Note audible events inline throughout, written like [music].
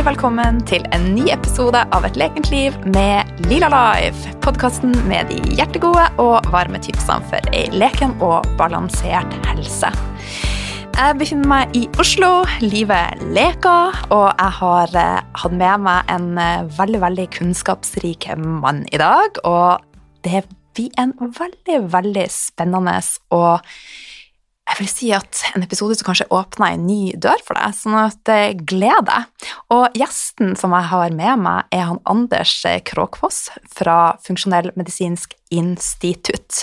Velkommen til en ny episode av Et lekent liv med Lila Life. Podkasten med de hjertegode og varme tipsene for ei leken og balansert helse. Jeg befinner meg i Oslo. Livet leker, og jeg har eh, hatt med meg en eh, veldig, veldig kunnskapsrik mann i dag. Og det blir en veldig, veldig spennende og jeg vil si at en episode som kanskje åpner en ny dør for deg, sånn at eh, gled deg. Og gjesten som jeg har med meg, er han Anders Kråkfoss fra Funksjonell medisinsk institutt.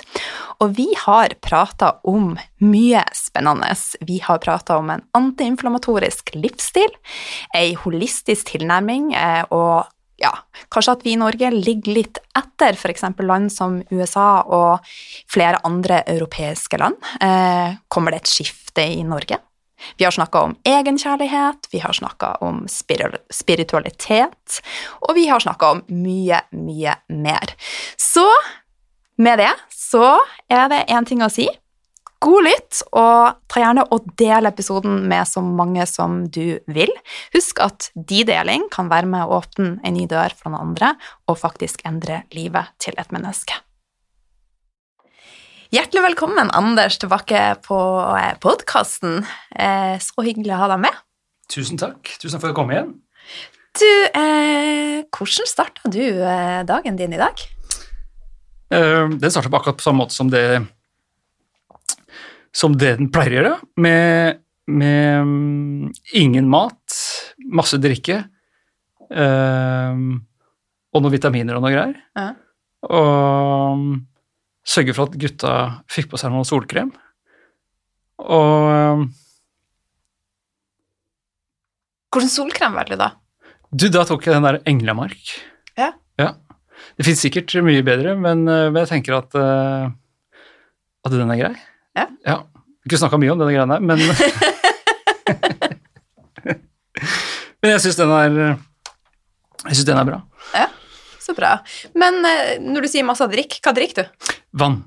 Og vi har prata om mye spennende. Vi har prata om en antiinflamatorisk livsstil, ei holistisk tilnærming eh, og ja, kanskje at vi i Norge ligger litt etter f.eks. land som USA og flere andre europeiske land. Eh, kommer det et skifte i Norge? Vi har snakka om egenkjærlighet, vi har snakka om spiritualitet, og vi har snakka om mye, mye mer. Så med det så er det én ting å si god lytt, og ta gjerne og del episoden med så mange som du vil. Husk at de deling kan være med å åpne en ny dør for noen andre, og faktisk endre livet til et menneske. Hjertelig velkommen, Anders, tilbake på podkasten. Eh, så hyggelig å ha deg med. Tusen takk. Tusen takk for å komme igjen. Du, eh, hvordan starta du eh, dagen din i dag? Den starta på akkurat på samme måte som det som det den pleier å gjøre, med, med um, ingen mat, masse drikke um, og noen vitaminer og noe greier. Ja. Og um, sørge for at gutta fikk på seg noe solkrem. Og Hvordan solkrem var det, da? Du, Da tok jeg den der Englemark. Ja. ja. Det fins sikkert mye bedre, men, uh, men jeg tenker at, uh, at den er grei. Ja. ja. Ikke snakka mye om denne greia der, men [laughs] Men jeg syns den er Jeg syns den er bra. Ja, så bra. Men eh, når du sier masse drikk, hva drikker du? Vann.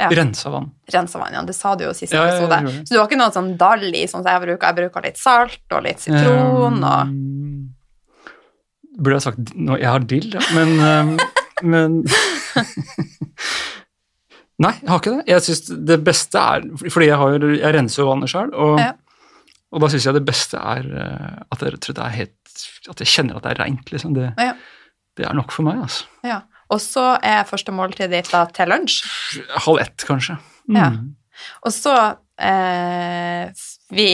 Ja. Rensa vann. Rensa vann, ja. Det sa du jo sist ja, episode. Ja, så du har ikke noe sånn dall i, sånn som jeg bruker? Jeg bruker litt salt og litt sitron og um, Burde jeg sagt no, Jeg har dill. Men, um, men [laughs] [laughs] Nei, jeg har ikke det. Jeg synes det beste er Fordi jeg, har, jeg renser jo vannet sjøl, og, ja. og, da syns jeg det beste er eh, at jeg, det er helt, at jeg kjenner at det er reint. Liksom. Det, ja. det, er nok for meg, altså. Ja. Og så er første måltid ditt da til lunsj? Halv ett, kanskje. Mm. Ja. Og så eh, Vi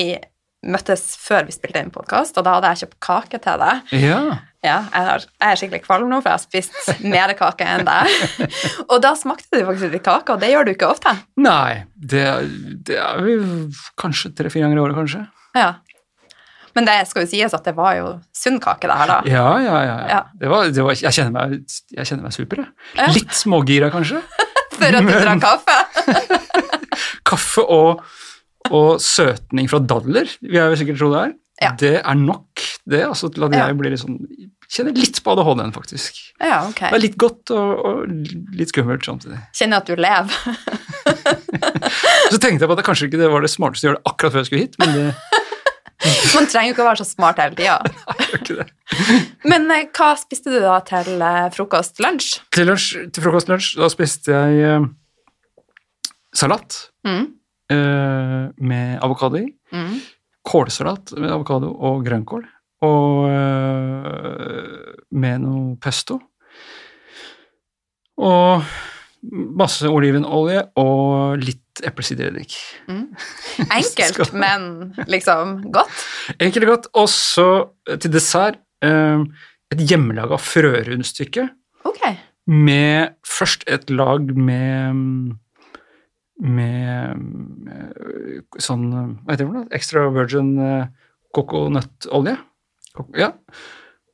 møttes før vi spilte inn podkast, og da hadde jeg kjøpt kake til deg. Ja. Ja, jeg, har, jeg er skikkelig kvalm nå, for jeg har spist mer kake enn deg. [laughs] og da smakte du faktisk litt kake, og det gjør du ikke ofte. Nei, det, det er vi kanskje tre-fire ganger i året, kanskje. Ja. Men det skal jo sies at det var jo sunn kake, det her, da. Ja, ja, ja. ja. Det var, det var, jeg, kjenner meg, jeg kjenner meg super, jeg. Litt smågira, kanskje. [laughs] for at du drakk kaffe? [laughs] kaffe og, og søtning fra dadler, vil jeg sikkert tro det er. Ja. Det er nok det, altså til at jeg blir litt sånn Kjenner litt på ADHD-en, faktisk. Ja, ok. Det er litt godt og, og litt skummelt samtidig. Kjenner at du lever. [laughs] [laughs] så tenkte jeg på at det kanskje ikke det var det smarteste å gjøre det akkurat før jeg skulle hit, men det [laughs] Man trenger jo ikke å være så smart hele tida. Men eh, hva spiste du da til eh, frokost? Lunsj? Til, lunsj, til frokost, lunsj, da spiste jeg eh, salat mm. Eh, med avokado i. Mm kålsalat med avokado og grønnkål. Og øh, med noe pesto. Og masse olivenolje og litt eplesidereddik. Mm. [laughs] Enkelt, men liksom godt? Enkelt og godt. Og så til dessert et hjemmelaga frørundstykke. Okay. Med først et lag med med sånn Hva heter det? Extra virgin kokonøttolje. coconutolje. Ja.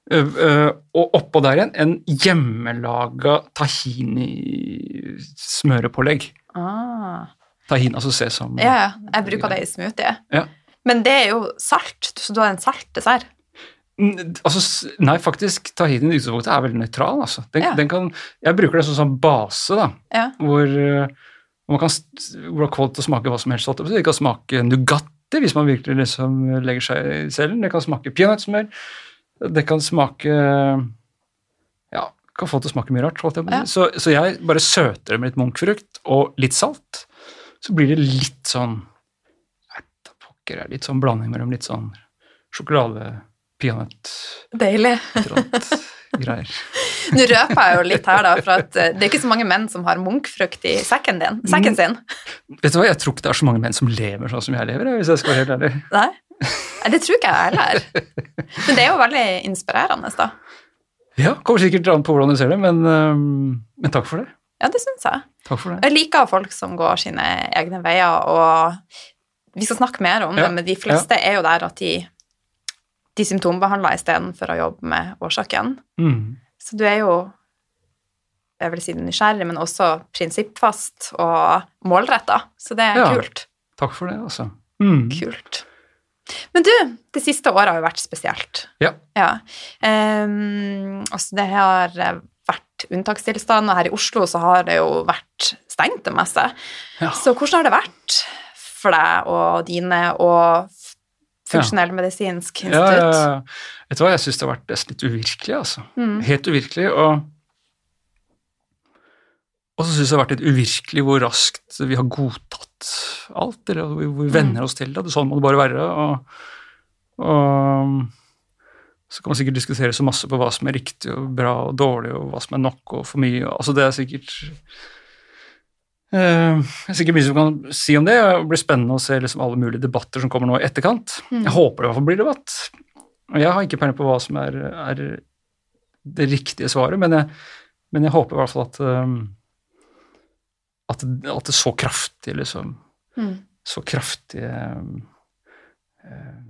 Uh, og oppå der igjen en hjemmelaga tahini-smørepålegg. Ah. Tahin, altså sesam. Ja, jeg bruker det i smoothie. Ja. Men det er jo salt, så du har en salt dessert? Altså, nei, faktisk, tahini i utgangspunktet er veldig nøytral. Altså. Den, ja. den kan, jeg bruker det som sånn base, da, ja. hvor uh, man kan rock til å smake hva som helst. Det kan smake Nugatti hvis man virkelig liksom legger seg i cellen. Det kan smake peanøttsmør. Det kan smake Ja, kan få det til å smake mye rart. på. Så, så jeg bare søter det med litt munkfrukt og litt salt. Så blir det litt sånn vet da pokker, jeg, Litt sånn blanding mellom litt sånn sjokolade, peanøtt Deilig. [laughs] greier. Nå røper jeg jo litt her, da, for at eh, det er ikke så mange menn som har munkfrukt i sekken, din, sekken sin. Vet du hva, Jeg tror ikke det er så mange menn som lever sånn som jeg lever, hvis jeg skal være helt ærlig. Nei? Det tror ikke jeg heller. Men det er jo veldig inspirerende, da. Ja, Kommer sikkert an på hvordan du ser det, men, men takk for det. Ja, det syns jeg. Takk for det. Jeg liker folk som går sine egne veier, og vi skal snakke mer om Ja, det, men de fleste er jo der at de, de symptombehandla istedenfor å jobbe med årsaken. Mm. Så du er jo jeg vil si nysgjerrig, men også prinsippfast og målretta. Så det er Ja. kult. Takk for det, altså. Mm. Kult. Men du, det siste året har jo vært spesielt. Ja. Ja. Um, altså, det har vært unntakstilstand, og her i Oslo så har det jo vært stengt det meste. Ja. Så hvordan har det vært for deg og dine og F- Funksjonellmedisinsk Ja, institutt? ja, ja. Vet du hva, jeg syns det har vært nesten litt uvirkelig, altså. Mm. Helt uvirkelig. Og, og så syns jeg det har vært litt uvirkelig hvor raskt vi har godtatt alt. Eller hvor vi venner oss til det. det. Sånn må det bare være. Og, og så kan man sikkert diskutere så masse på hva som er riktig og bra og dårlig, og hva som er nok og for mye. Altså, det er sikkert eh, det er sikkert mye som kan si om det. Det blir spennende å se liksom alle mulige debatter som kommer nå i etterkant. Jeg håper det i hvert fall blir debatt. Og jeg har ikke peiling på hva som er, er det riktige svaret, men jeg, men jeg håper i hvert fall at, um, at, at det så kraftig liksom Mm. Så kraftige um, eh,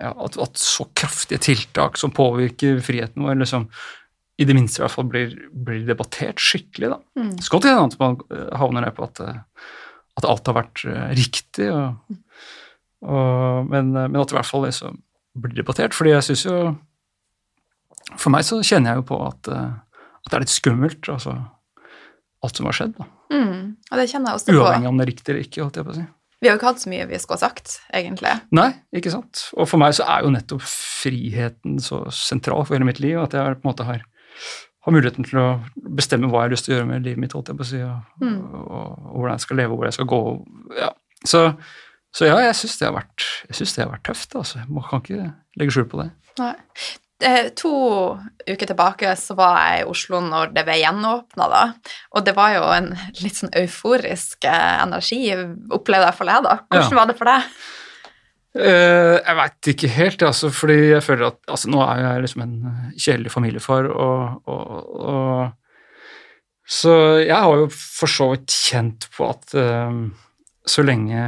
ja, at, at så kraftige tiltak som påvirker friheten vår, liksom i det minste i hvert fall blir, blir debattert skikkelig. da. Mm. Så godt hende at man eh, havner ned på at, eh, at alt har vært eh, riktig, og, og, men, men at det i hvert fall liksom blir debattert. fordi jeg syns jo For meg så kjenner jeg jo på at, at det er litt skummelt, altså alt som har skjedd. da. Mm. Og det kjenner jeg også på. Uavhengig om det er riktig eller ikke. holdt jeg på å si. Vi har jo ikke hatt så mye vi skulle ha sagt, egentlig. Nei, ikke sant. Og for meg så er jo nettopp friheten så sentral for hele mitt liv, at jeg på en måte har, har muligheten til å bestemme hva jeg har lyst til å gjøre med livet mitt, holdt jeg på å si, og, Mm. og, og hvordan jeg skal leve, hvor jeg skal gå. Ja. Så, så ja, jeg syns det, har vært- jeg synes det har vært tøft. altså. Man kan ikke legge skjul på det. Nei. Eh, To uker tilbake så var jeg i Oslo når det ble gjenåpna, da. Og det var jo en litt sånn euforisk eh, energi, opplevde jeg for deg, da. Hvordan Ja. var det for deg? Eh, jeg veit ikke helt, altså, fordi jeg føler at altså, Nå er jeg liksom en kjedelig familiefar, og, og, og Så jeg har jo for så vidt kjent på at eh, så lenge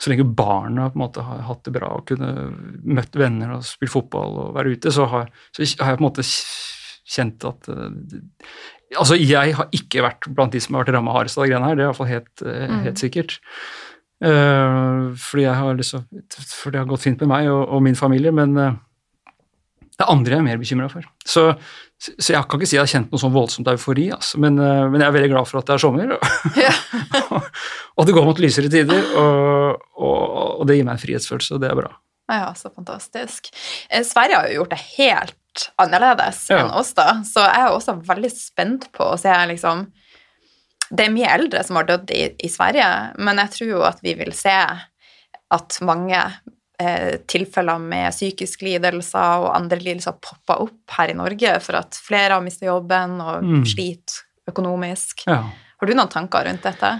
så lenge barna på en måte har hatt det bra og kunne møtt venner og spilt fotball og være ute, så har, så har jeg på en måte kjent at uh, Altså, jeg har ikke vært blant de som har vært ramma hardest av de greiene her, det er iallfall helt, uh, helt sikkert. Eh, fordi jeg har liksom fordi, det har gått fint med meg og, og min familie, men eh, det er andre jeg er mer bekymra for. Så, så jeg kan ikke si jeg har kjent noe sånn voldsomt eufori, altså, men, eh, men jeg er veldig glad for at det er sommer, Ja. [laughs] [laughs] og det går mot lysere tider, og, og, og det gir meg en frihetsfølelse, og det er bra. Ja, så fantastisk. Eh, Sverige har jo gjort det helt annerledes Ja. enn oss, da, så jeg er også veldig spent på å se liksom Det er mye eldre som har dødd i, i Sverige, men jeg tror jo at vi vil se at mange eh, tilfeller med psykiske lidelser og andre lidelser popper opp her i Norge for at flere har mistet jobben og Mm. sliter økonomisk. Ja. Har du noen tanker rundt dette?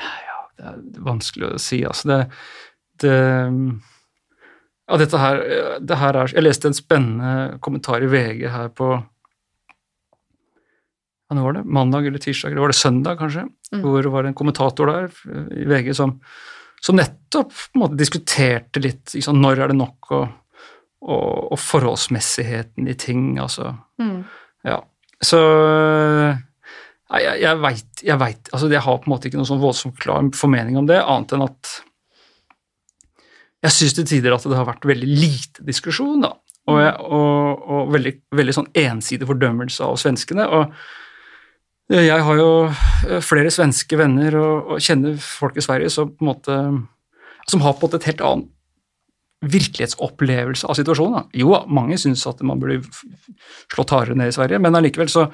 Ja, Det er vanskelig å si, altså. Det, det Ja, dette her, det her er Jeg leste en spennende kommentar i VG her på ja, nå var det? Mandag eller tirsdag, eller var det søndag, kanskje? Mm. Hvor det var en kommentator der i VG som, som nettopp på en måte diskuterte litt liksom, når er det nok, og, og, og forholdsmessigheten i ting, altså. Mm. Ja. Så Nei, jeg, jeg veit jeg, vet, altså jeg har på en måte ikke noen sånn voldsomt klar formening om det, annet enn at jeg syns til tider at det har vært veldig lite diskusjon, da. Og, og, og veldig, veldig sånn ensidig fordømmelse av svenskene. Og jeg har jo flere svenske venner og, og kjenner folk i Sverige som på en måte som har på et helt annet virkelighetsopplevelse av situasjonen. Da. Jo, mange syns at man burde slått hardere ned i Sverige, men allikevel så,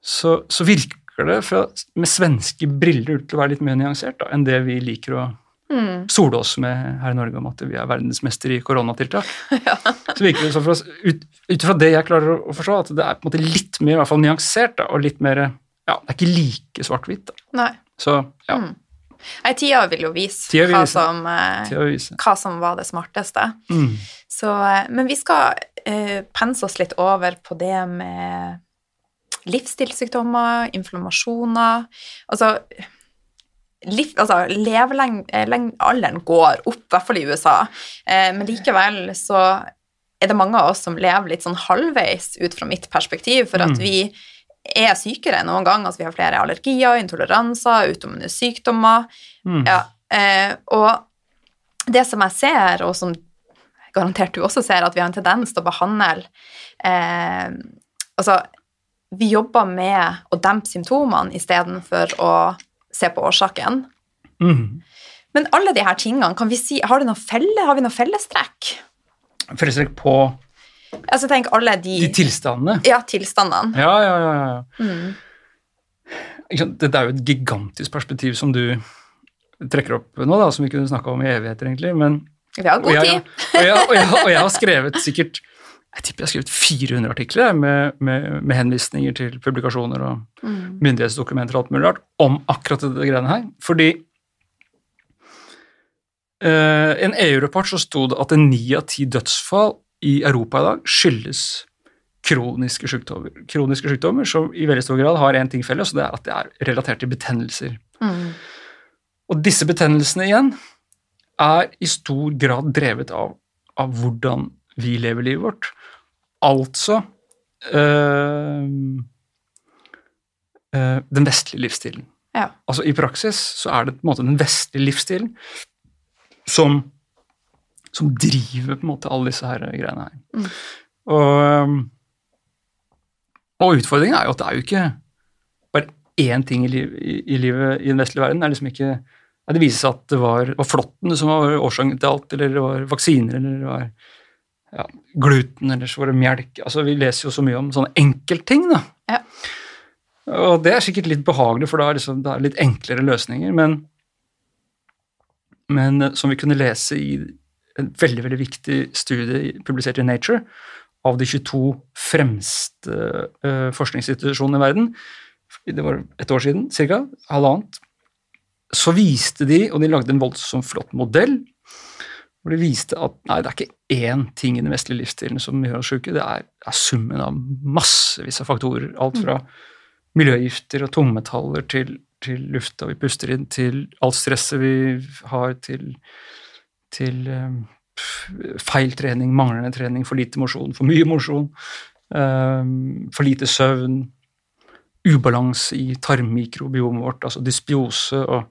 så, så virker det fra, med svenske briller ut til å være litt mer nyansert da, enn det vi liker å mm. sole oss med her i Norge om at vi er verdensmester i koronatiltak. [laughs] ja. Så virker det så for oss, ut, ut fra det jeg klarer å forstå, at det er på en måte litt mer i hvert fall nyansert da, og litt mer ja, Det er ikke like svart-hvitt. Så ja. Mm. Nei, tida vil jo vise, vil hva. Som, eh, vise. hva, som, var det smarteste. Mm. Så, eh, men vi skal uh, pense oss litt over på det med livsstilssykdommer, inflammasjoner Altså, liv, altså levealderen går opp, i hvert fall i USA, Eh, men likevel så er det mange av oss som lever litt sånn halvveis ut fra mitt perspektiv, for at mm. vi er sykere enn noen gang. Altså vi har flere allergier, intoleranser, autoimmune sykdommer. Mm. Ja, eh, og det som jeg ser, og som garantert du også ser, at vi har en tendens til å behandle eh, Altså, vi jobber med å dempe symptomene istedenfor å se på årsaken. Mm. Men alle de her tingene, kan vi si, har, noe felle, har vi noen fellestrekk? Fellestrekk på Altså tenk alle de De tilstandene? Ja, tilstandene. Ja, ja, ja. ja. Mm. Dette er jo et gigantisk perspektiv som du trekker opp nå, da, som vi kunne snakka om i evigheter, egentlig. Men, vi har god tid. Og jeg, og, jeg, og jeg, har skrevet sikkert jeg tipper jeg har skrevet 400 artikler med, med, med henvisninger til publikasjoner og mm. myndighetsdokumenter og alt mulig rart om akkurat dette greiene her. Fordi uh, en EU-rapport så sto det at ni av ti dødsfall i Europa i dag skyldes kroniske sykdommer, kroniske sykdommer som i veldig stor grad har én ting felles, og det er at det er relatert til betennelser. Mm. Og disse betennelsene igjen er i stor grad drevet av, av hvordan vi lever livet vårt. Altså øh, øh, den vestlige livsstilen. Ja. Altså I praksis så er det på en måte den vestlige livsstilen som som driver på en måte alle disse her greiene her. Mm. Og, og, utfordringen er jo at det er jo ikke bare én ting i, liv, i, i livet i den vestlige verden. Det er liksom ikke Det viser seg at det var, var flåtten som var årsaken til alt, eller det var vaksiner, eller det var ja, gluten, eller så var det melk. Altså, Vi leser jo så mye om sånne enkeltting, da. Ja. Og det er sikkert litt behagelig, for da er liksom, det er litt enklere løsninger. Men, men som vi kunne lese i en veldig veldig viktig studie publisert i Nature av de 22 fremste uh, forskningsinstitusjonene i verden. Det var et år siden, ca. Halvannet. Så viste de, og de lagde en voldsomt flott modell, hvor de viste at nei, det er ikke én ting i den vestlige livsstilen som gjør oss syke, det er, er, summen av massevis av faktorer. Alt fra miljøgifter og tungmetaller til, til lufta vi puster inn, til alt stresset vi har, til til uh, feil trening, manglende trening, for lite mosjon, for mye mosjon, uh, for lite søvn, ubalanse i tarmmikrobiomet vårt, altså dysbiose, og,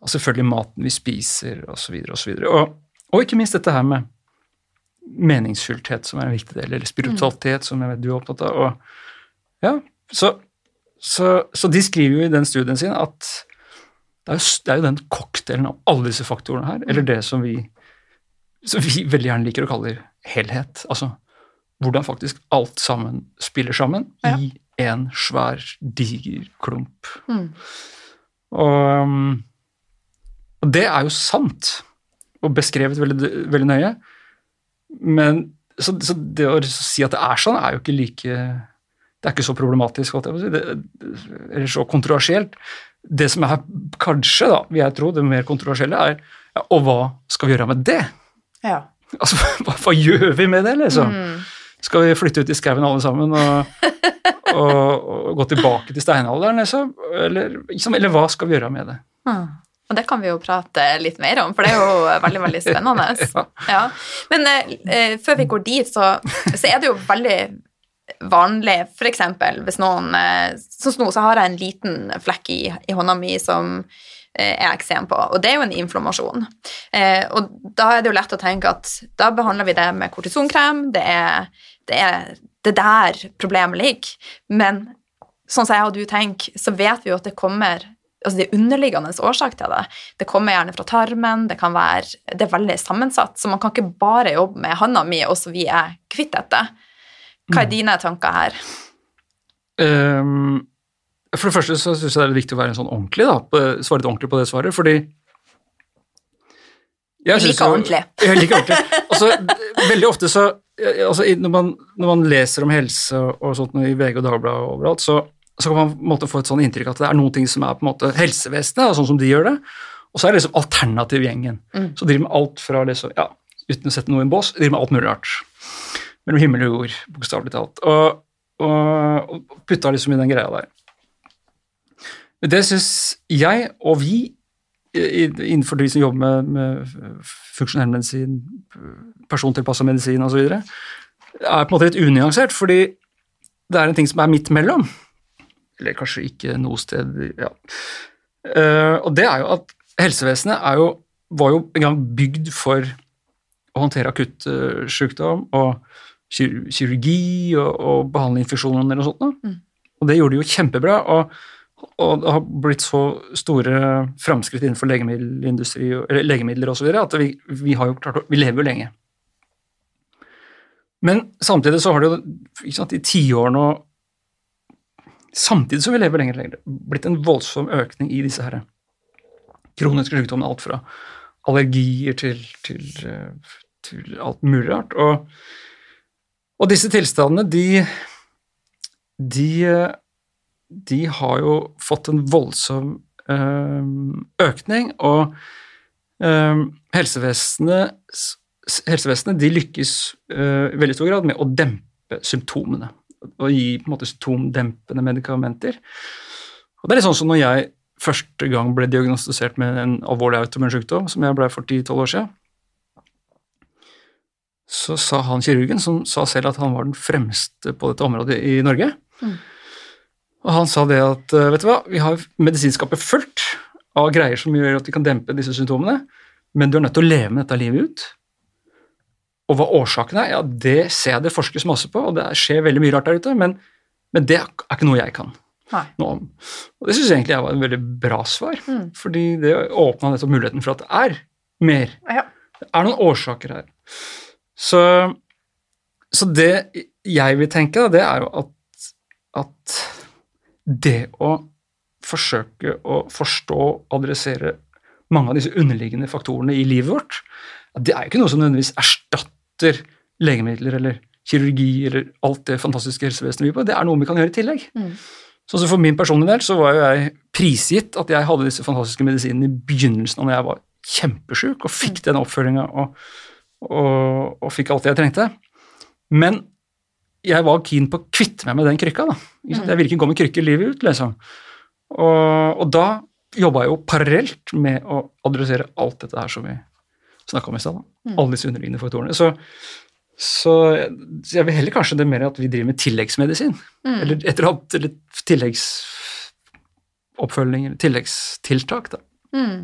og selvfølgelig maten vi spiser, osv., videre, Og, og ikke minst dette her med meningsfyllthet, som er en viktig del, eller spiritualitet, som jeg vet du er opptatt av. Og ja, så, så, så de skriver jo i den studien sin at det er, jo, det er jo den cocktailen av alle disse faktorene her, eller det som vi, som vi veldig gjerne liker å kalle helhet. Altså hvordan faktisk alt sammen spiller sammen ja. i en svær, diger klump. Mm. Og, um, og, det er jo sant, og beskrevet veldig, veldig nøye. Men så, så, det å si at det er sånn, er jo ikke like Det er ikke så problematisk, eller så kontroversielt. Det som er kanskje, da, vil jeg tro, det mer kontroversielle, er ja, Og hva skal vi gjøre med det? Ja. Altså, [laughs] hva, hva, gjør vi med det, liksom? Mm. Skal vi flytte ut i skauen alle sammen og, [laughs] og, og, gå tilbake til steinalderen, liksom? Eller, liksom, eller, hva skal vi gjøre med det? Mm. Og det kan vi jo prate litt mer om, for det er jo veldig veldig spennende. [laughs] ja. Ja. Men eh, før vi går dit, så, så, er det jo veldig vanlig, f.eks. hvis noen eh, Sånn som nå, så har jeg en liten flekk i, i hånda mi som eh, er eksem på, og det er jo en inflammasjon. Eh, og da er det jo lett å tenke at da behandler vi det med kortisonkrem, det er, det er det der problemet ligger. Men sånn som jeg og du tenker, så vet vi jo at det kommer altså det er underliggende årsak til det. Det kommer gjerne fra tarmen, det kan være Det er veldig sammensatt, så man kan ikke bare jobbe med handa mi, og så vi er kvitt dette. Hva er mm. dine tanker her? Um, for det første så syns jeg det er viktig å være en sånn ordentlig, da, svare litt ordentlig på det svaret, fordi jeg liker ordentlig. [laughs] Jeg liker ordentlig. Altså, veldig ofte så altså, når, man, når, man, leser om helse og sånt i VG og Dagbladet og overalt, så, så kan man på en måte få et sånn inntrykk at det er noen ting som er på en måte helsevesenet, sånn som de gjør det, og så er det liksom alternativgjengen. Mm. Så driver med alt fra liksom, ja, uten å sette noe i en bås, driver med alt mulig rart. Mellom himmel og jord, bokstavelig talt. Og, og, og putta liksom i den greia der. Det syns jeg og vi innenfor de som jobber med, med funksjonell medisin, persontilpassa medisin osv., er på en måte litt unyansert, fordi det er en ting som er midt mellom. Eller kanskje ikke noe sted ja. Uh, og det er jo at helsevesenet er jo, var jo en gang bygd for å håndtere akutt sykdom og kirurgi og, og behandle infeksjoner og sånt. Mm. Og det gjorde de jo kjempebra. og og det har blitt så store framskritt innenfor legemiddelindustri, eller legemidler osv. at vi, vi, har jo klart, vi lever jo lenge. Men samtidig så har det jo sant, i tiårene og Samtidig som vi lever lenger og lenger, blitt en voldsom økning i disse her kroniske sykdommene. Alt fra allergier til, til, til alt mulig rart. Og, og disse tilstandene, de, de de har jo fått en voldsom øh, økning, og øh, helsevesenet, helsevesenet de lykkes i veldig stor grad med å dempe symptomene. Og gi på en måte symptomdempende medikamenter. Og Det er litt sånn som når jeg første gang ble diagnostisert med en alvorlig autoimmun sykdom, som jeg ble for 10-12 år siden. Så sa han kirurgen, som sa selv at han var den fremste på dette området i Norge, mm og han sa det at eh, vet du hva, vi har medisinskapet fullt av greier som gjør at vi kan dempe disse symptomene, men du er nødt til å leve med dette livet ut. Og hva årsaken er, ja, det ser jeg det forskes masse på, og det skjer veldig mye rart der ute, men, men det er ikke noe jeg kan noe om. Og det syns jeg egentlig var en veldig bra svar, mm. fordi det åpna nettopp muligheten for at det er mer. Ja. Det er noen årsaker her. Så, så det jeg vil tenke, det er jo at, at det å forsøke å forstå og adressere mange av disse underliggende faktorene i livet vårt, det er jo ikke noe som nødvendigvis erstatter legemidler eller kirurgi eller alt det fantastiske helsevesenet vi på, det er noe vi kan gjøre i tillegg. Mm. Så for min personlige del så var jo jeg prisgitt at jeg hadde disse fantastiske medisinene i begynnelsen av når jeg var kjempesjuk og fikk mm. den oppfølginga og, og, og, fikk alt det jeg trengte. Men jeg var keen på å kvitte meg med den krykka. da. Jeg ville ikke gå med krykke livet ut, liksom. Og, og da jobba jeg jo parallelt med å adressere alt dette her som vi snakka om i stad. Mm. Alle disse underliggende faktorene. Så, så, jeg vil heller kanskje det mer at vi driver med tilleggsmedisin. Mm. Eller et eller annet eller tilleggsoppfølging eller tilleggstiltak. da. Mm.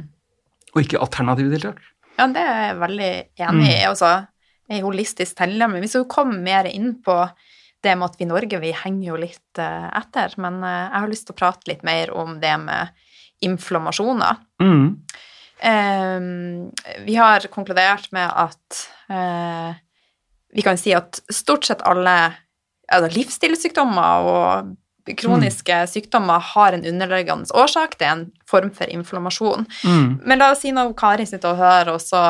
Og ikke alternative tiltak. Ja, det er jeg veldig enig i. Mm. altså ei holistisk tilnærming. Vi du komme mer inn på det med at vi i Norge vi henger jo litt uh, etter, men uh, jeg har lyst til å prate litt mer om det med inflammasjoner. Mm. Uh, vi har konkludert med at vi kan si at stort sett alle altså livsstilssykdommer og kroniske mm. sykdommer har en underliggende årsak. Det er en form for inflammasjon. Mm. Men la oss si når Kari sitter og hører, og så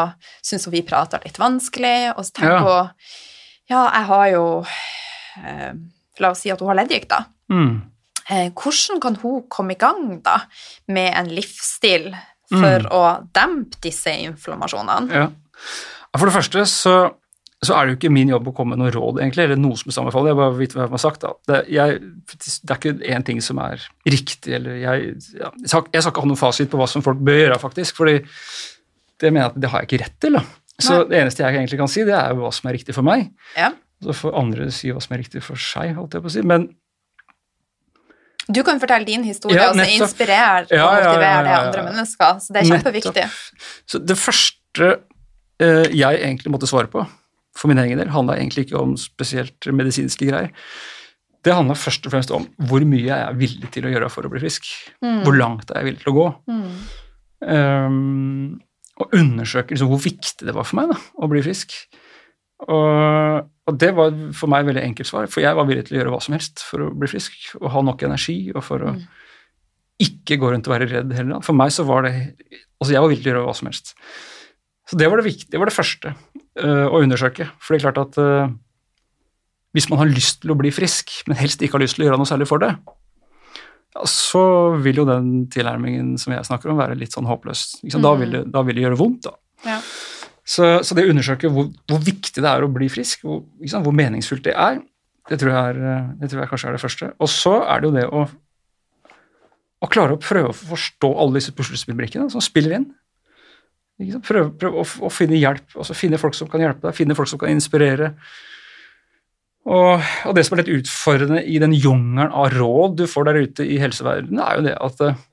syns hun vi prater litt vanskelig, og så tenker hun ja. ja, jeg har jo eh, La oss si at hun har leddgikt, da. Mm. Eh, hvordan kan hun komme i gang da med en livsstil for mm. å dempe disse inflammasjonene? Ja. For det første så så er det jo ikke min jobb å komme med noe råd, egentlig, eller noe som helst anbefaling. Jeg bare vet hva jeg har sagt. Da. Det, jeg, det er ikke én ting som er riktig, eller jeg, ja, jeg, skal, jeg, skal, ikke ha noen fasit på hva som folk bør gjøre, faktisk. fordi det mener jeg at det har jeg ikke rett til. Da. Så Nei. det eneste jeg egentlig kan si, det er jo hva som er riktig for meg. Ja. Så får andre si hva som er riktig for seg, holdt jeg på å si. Men du kan fortelle din historie ja, og inspirere og motivere det andre mennesker. Så det er kjempeviktig. Nettopp. Så det første eh, jeg egentlig måtte svare på, for min egen del handla egentlig ikke om spesielt medisinske greier. det handla først og fremst om hvor mye jeg er villig til å gjøre for å bli frisk. Mm. Hvor langt er jeg villig til å gå. Mm. Um, og undersøke liksom, hvor viktig det var for meg da, å bli frisk. Og, og, det var for meg et veldig enkelt svar, for jeg var villig til å gjøre hva som helst for å bli frisk og ha nok energi og for å mm. ikke gå rundt og være redd heller. For meg så var det Altså, jeg var villig til å gjøre hva som helst. Så det var det viktige, det var det første uh, å undersøke. For det er klart at uh, hvis man har lyst til å bli frisk, men helst ikke har lyst til å gjøre noe særlig for det, ja, så vil jo den tilnærmingen som jeg snakker om, være litt sånn håpløs. Mm. Da, vil det, da, vil det, gjøre vondt, da. Ja. Så, så, det å undersøke hvor, hvor, viktig det er å bli frisk, hvor, hvor meningsfullt det er, det tror, jeg er, det tror jeg kanskje er det første. Og så er det jo det å, å klare å prøve å forstå alle disse puslespillbrikkene som spiller inn. Prøve, prøve å, å, finne hjelp, altså finne folk som kan hjelpe deg, finne folk som kan inspirere. Og, og, det som er litt utfordrende i den jungelen av råd du får der ute i helseverdenen, er jo det at eh,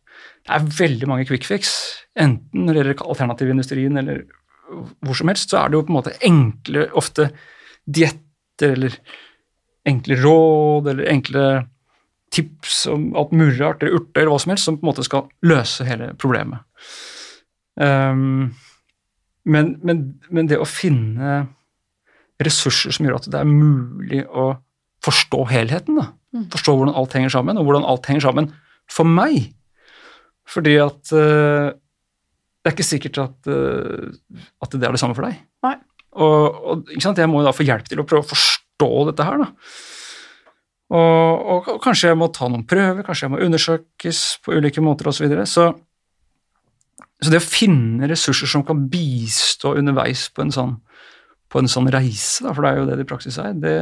det er veldig mange quick fix. Enten når det gjelder alternativindustrien eller hvor som helst, så er det jo på en måte enkle, ofte dietter eller enkle råd eller enkle tips om alt mulig rart, eller urter eller hva som helst, som på en måte skal løse hele problemet. Um, men, men, men det å finne ressurser som gjør at det er mulig å forstå helheten. Da. Mm. Forstå hvordan alt henger sammen, og hvordan alt henger sammen for meg. Fordi at uh, det er ikke sikkert at, uh, at, det er det samme for deg. Nei. Og, og Jeg må jo da få hjelp til å prøve å forstå dette her. da. Og, og, og, kanskje jeg må ta noen prøver, kanskje jeg må undersøkes på ulike måter osv. Så, videre. så Så det å finne ressurser som kan bistå underveis på en sånn på en sånn reise, da, for det er jo det det i praksis er, det,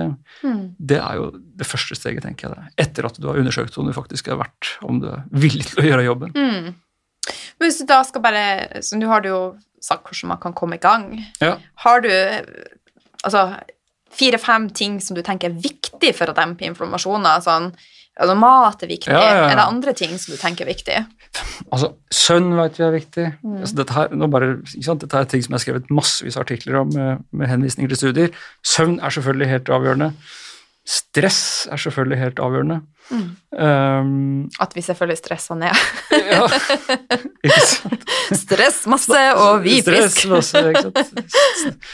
mm. det, er jo det første steget, tenker jeg. Det. Etter at du har undersøkt om du faktisk er verdt, om du er villig til å gjøre jobben. Mm. Men hvis du da skal bare så Nå har du jo sagt hvordan man kan komme i gang. Ja. Har du altså fire-fem ting som du tenker er viktig for å dempe inflammasjoner? sånn Altså, mat er viktig. Ja, ja, ja. Er det andre ting som du tenker er viktig? Altså, Søvn vet vi er viktig. Mm. Altså, dette, her, bare, dette, er ting som jeg har skrevet massevis av artikler om med, med henvisninger til studier. Søvn er selvfølgelig helt avgjørende. Stress er selvfølgelig helt avgjørende. Mm. Um, At vi selvfølgelig stresser ned. ja, [laughs] ikke sant. Stress masse, og vi. Stress masse, ikke sant.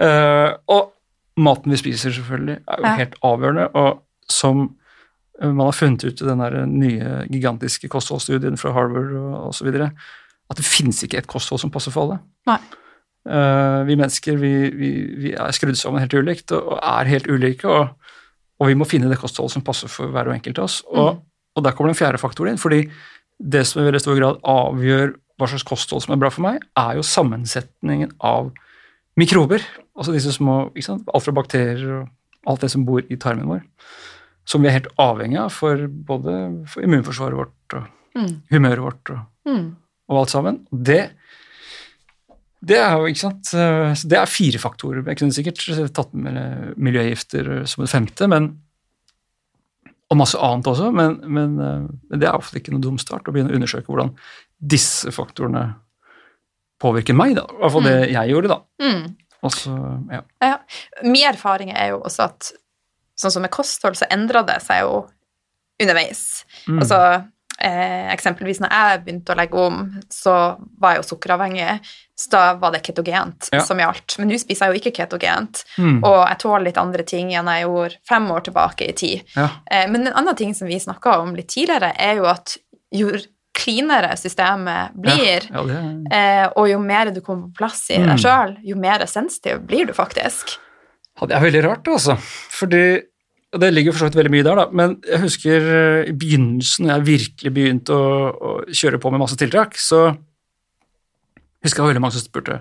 Uh, og maten vi spiser, selvfølgelig, er jo helt avgjørende. Og som man har funnet ut i den nye gigantiske kostholdsstudien fra Harvard og osv. at det finnes ikke et kosthold som passer for alle. Nei. Uh, vi mennesker vi, vi, vi, er skrudd sammen helt ulikt og, og er helt ulike, og, og, vi må finne det kostholdet som passer for hver og enkelt av oss. Og, mm. og, der kommer den fjerde faktoren inn, fordi det som i veldig stor grad avgjør hva slags kosthold som er bra for meg, er jo sammensetningen av mikrober. Altså disse små Alt fra bakterier og alt det som bor i tarmen vår som vi er helt avhengig av for både for immunforsvaret vårt og mm. humøret vårt og, mm. og, alt sammen. Det, det er jo, ikke sant Det er fire faktorer. Jeg kunne sikkert tatt med miljøgifter som et femte, men, og masse annet også, men, men, men det er ofte ikke noe dum start å begynne å undersøke hvordan disse faktorene påvirker meg, da. I hvert fall det mm. jeg gjorde, da. Mm. Også, ja. ja. Min erfaring er jo også at sånn som med kosthold, så endra det seg jo underveis. Mm. Altså eh, eksempelvis når jeg begynte å legge om, så var jeg jo sukkeravhengig. Så da var det ketogent ja. som gjaldt. Men nå spiser jeg jo ikke ketogent, mm. og jeg tåler litt andre ting enn jeg gjorde fem år tilbake i tid. Ja. Eh, men en annen ting som vi snakka om litt tidligere, er jo at jo cleanere systemet blir, ja, ja, eh, og jo mer du kommer på plass i mm. deg sjøl, jo mer sensitiv blir du faktisk. Ja, det er veldig rart, altså. Fordi Det ligger for så vidt veldig mye der, da, men jeg husker eh, i begynnelsen, når jeg virkelig begynte å, å, kjøre på med masse tiltak, så husker jeg veldig mange som spurte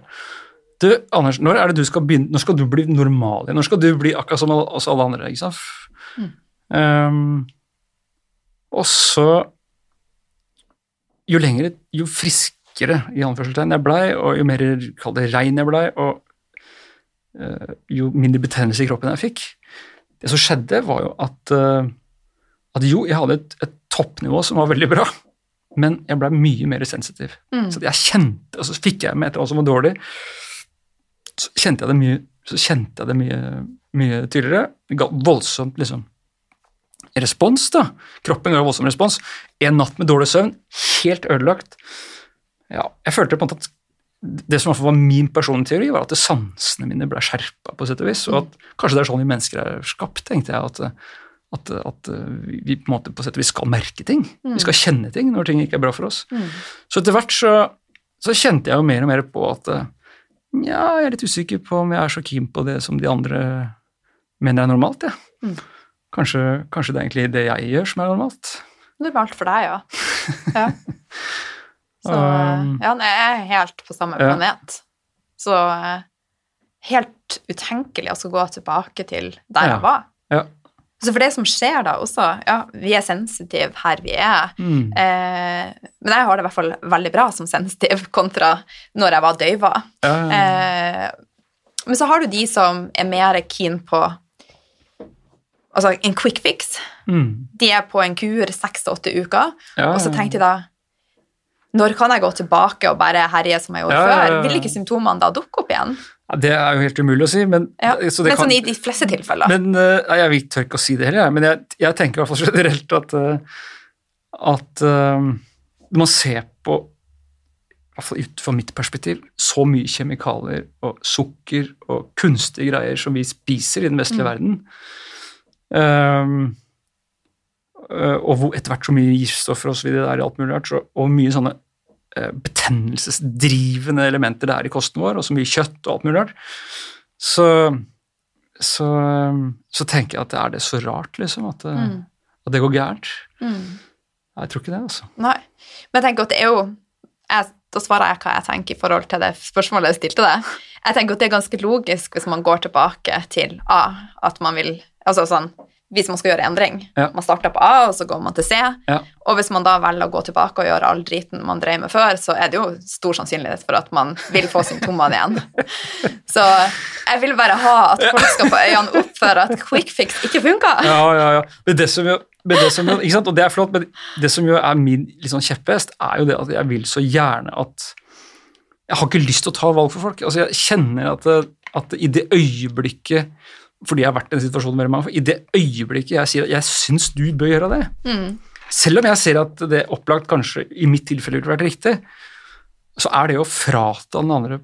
du, Anders, når er det du skal begynne, når skal du bli normal igjen? Når skal du bli akkurat som oss alle andre? ikke sant? Mm. Um, og så Jo lengre, jo friskere i anførselstegn jeg blei, og jo mer kall det rein jeg blei, og uh, jo mindre betennelse i kroppen jeg fikk, det som skjedde, var jo at, uh, at jo, jeg hadde et, et, toppnivå som var veldig bra, men jeg ble mye mer sensitiv. Mm. Så jeg kjente, og så fikk jeg med et eller annet som var dårlig, så kjente jeg det mye, så jeg det mye, mye tydeligere. Det ga voldsomt liksom, respons. da. Kroppen ga voldsom respons. En natt med dårlig søvn, helt ødelagt. Ja, jeg følte på en måte at det som var min personlige teori, var at sansene mine ble skjerpa, på sett og vis. Og at kanskje det er sånn vi mennesker er skapt, tenkte jeg. At, at, at vi på en måte på sett og vis skal merke ting. Mm. Vi skal kjenne ting når ting ikke er bra for oss. Mm. Så etter hvert så, så, kjente jeg jo mer og mer på at nja, jeg er litt usikker på om jeg er så keen på det som de andre mener er normalt. Ja. Mm. Kanskje, kanskje, det er egentlig det jeg gjør, som er normalt. Normalt for deg, ja. [laughs] ja. Så um, ja, han er helt på samme ja. planet. Så eh, helt utenkelig å gå tilbake til der ja. jeg var. Ja. Så for det som skjer da også Ja, vi er sensitive her vi er, mm. eh, men jeg har det i hvert fall veldig bra som sensitiv [laughs] kontra når jeg var døyva. Eh, men så har du de som er mer keen på Altså en quick fix. Mm. De er på en kur seks til åtte uker, og så tenkte de da når kan jeg gå tilbake og bare herje som jeg gjorde ja, før? Vil ikke symptomene da dukke opp igjen? Ja, det er jo helt umulig å si, men ja, Men kan, sånn i de fleste tilfeller? Men, uh, Jeg tør ikke å si det heller, men jeg, jeg tenker i hvert fall generelt at, uh, at uh, man ser på hvert fall ut fra mitt perspektiv, så mye kjemikalier og sukker og kunstige greier som vi spiser i den vestlige mm. verden. Um, og etter hvert så mye giftstoffer videre der i alt mulig rart, og mye sånne uh, betennelsesdrivende elementer det er i kosten vår, og så mye kjøtt og alt mulig rart, så, så, så, tenker jeg at det er det så rart, liksom, at, mm. at det går gærent. Mm. Jeg tror ikke det, altså. Nei, men jeg tenker at det er jo jeg, Da svarer jeg hva jeg tenker i forhold til det spørsmålet jeg stilte deg. Jeg tenker at det er ganske logisk hvis man går tilbake til A, at man vil Altså sånn hvis man skal gjøre endring. Ja. Man starter på A, og så går man til C. Ja. Og hvis man da velger å gå tilbake og gjøre all driten man drev med før, så er det jo stor sannsynlighet for at man vil få symptomene igjen. [laughs] Så jeg vil bare ha at folk skal få øynene opp for at quick fix ikke funker. Ja, ja, ja. Men det som jo, det som jo ikke sant? Og det er flott, men det som jo er min liksom, kjepphest, er jo det at jeg vil så gjerne at Jeg har ikke lyst til å ta valg for folk. Altså, jeg kjenner at, at i det øyeblikket fordi jeg har vært i en situasjon med mange, I det øyeblikket jeg sier at jeg syns du bør gjøre det, mm. selv om jeg ser at det opplagt kanskje i mitt tilfelle ville vært riktig, så er det å frata den andre,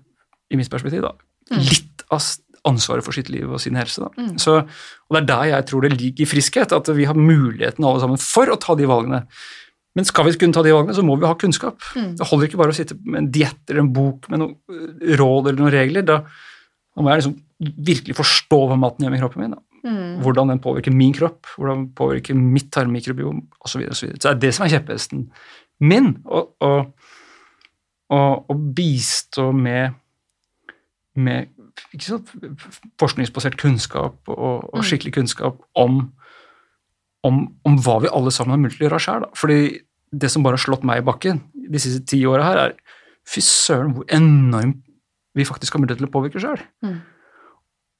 i mitt perspektiv, da, mm. litt av ansvaret for sitt liv og sin helse. Mm. Så, og Det er der jeg tror det ligger i friskhet, at vi har muligheten alle sammen for å ta de valgene. Men skal vi kunne ta de valgene, så må vi ha kunnskap. Mm. Det holder ikke bare å sitte med en diett eller en bok med noen råd eller noen regler. Da, da må jeg liksom virkelig forstå hva maten gjør med kroppen min. Mm. Hvordan den påvirker min kropp, hvordan den påvirker mitt tarmmikrobiom osv. Så, videre, og så, videre. så det er det som er kjepphesten min. Å bistå med, med sant, forskningsbasert kunnskap og, og, mm. skikkelig kunnskap om, om, om, hva vi alle sammen har mulighet til å gjøre sjøl. Fordi det som bare har slått meg i bakken de siste ti åra her, er fy søren hvor enormt vi faktisk har mulighet til å påvirke sjøl. Mm.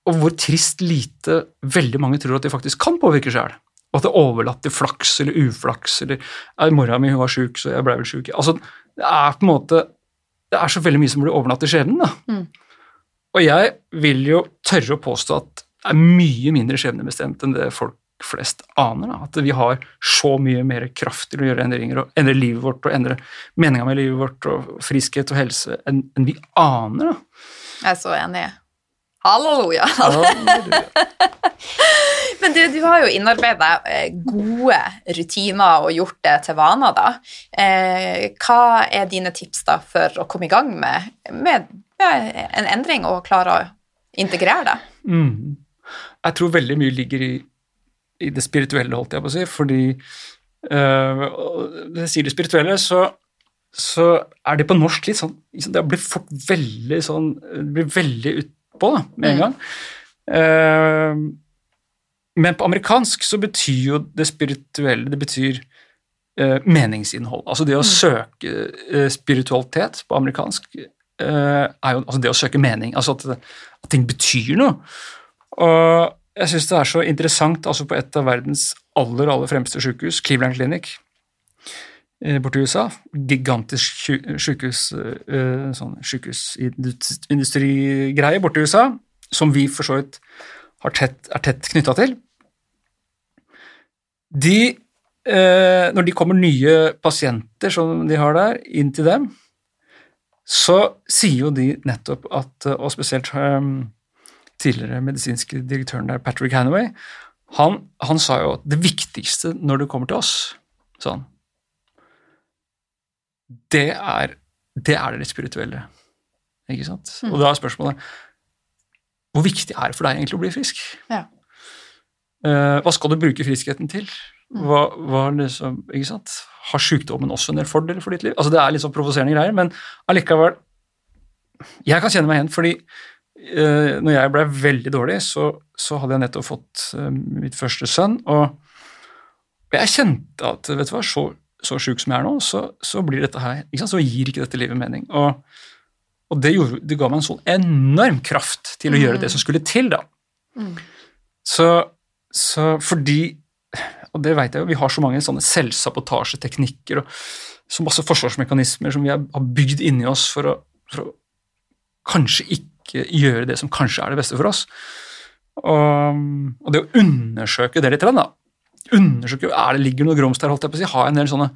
Og hvor trist lite veldig mange tror at de faktisk kan påvirke sjøl. Og at det er overlatt til flaks eller uflaks eller Mora mi hun var sjuk, så jeg ble vel sjuk. Altså, det er på en måte Det er så veldig mye som blir overlatt til skjebnen. da. Mm. Og jeg vil jo tørre å påstå at det er mye mindre skjebnebestemt enn det folk flest aner. Da. At vi har så mye mer kraft til å gjøre endringer og endre livet vårt og endre meninga med livet vårt og friskhet og helse enn, en vi aner. Da. Jeg er så enig. Halleluja! [laughs] Men du, du har jo innarbeida eh, gode rutiner og gjort det til vaner, da. Eh, hva er dine tips da for å komme i gang med, med en endring og klare å integrere det? Mm. Jeg tror veldig mye ligger i, i, det spirituelle, holdt jeg på å si, fordi uh, Når jeg sier det spirituelle, så så er det på norsk litt sånn Det blir fort veldig sånn Det blir veldig utpå da, med en gang. Uh, men på amerikansk så betyr jo det spirituelle Det betyr uh, meningsinnhold. Altså det å mm. søke spiritualitet på amerikansk er jo altså det å søke mening. Altså at, at ting betyr noe. Og jeg syns det er så interessant altså på et av verdens aller, aller fremste sykehus, Cleveland Clinic borte i USA. Gigantisk sykehus, sånn sykehusindustrigreie borte i USA, som vi for så vidt tett, er tett knytta til. De, eh, når de kommer nye pasienter som de har der, inn til dem, så sier jo de nettopp at, og spesielt tidligere medisinske direktøren der, Patrick Hanaway, han, han, sa jo at det viktigste når det kommer til oss, sånn, det er det, er det spirituelle. Ikke sant? Mm. Og da er spørsmålet hvor viktig er det for deg egentlig å bli frisk? Ja. Uh, hva skal du bruke friskheten til? Mm. Hva, hva liksom, ikke sant? Har sykdommen også en del fordeler for ditt liv? Altså Det er litt sånn provoserende greier, men allikevel Jeg kan kjenne meg igjen, fordi når jeg ble veldig dårlig, så, så hadde jeg nettopp fått uh, mitt første sønn, og, jeg kjente at vet du hva, så, så sjuk som jeg er nå, så, så blir dette her, ikke sant? så gir ikke dette livet mening. og og det, gjorde, det, ga meg en sånn enorm kraft til å mm. gjøre det som skulle til, da. Mm. Så, så, fordi Og det vet jeg jo, vi har så mange sånne selvsabotasjeteknikker og så masse forsvarsmekanismer som vi har bygd inni oss for å, for å kanskje ikke gjøre det som kanskje er det beste for oss. Og, og det å undersøke det litt, da. Undersøke, er det ligger noe grums der, holdt jeg på å si. Ha en del sånne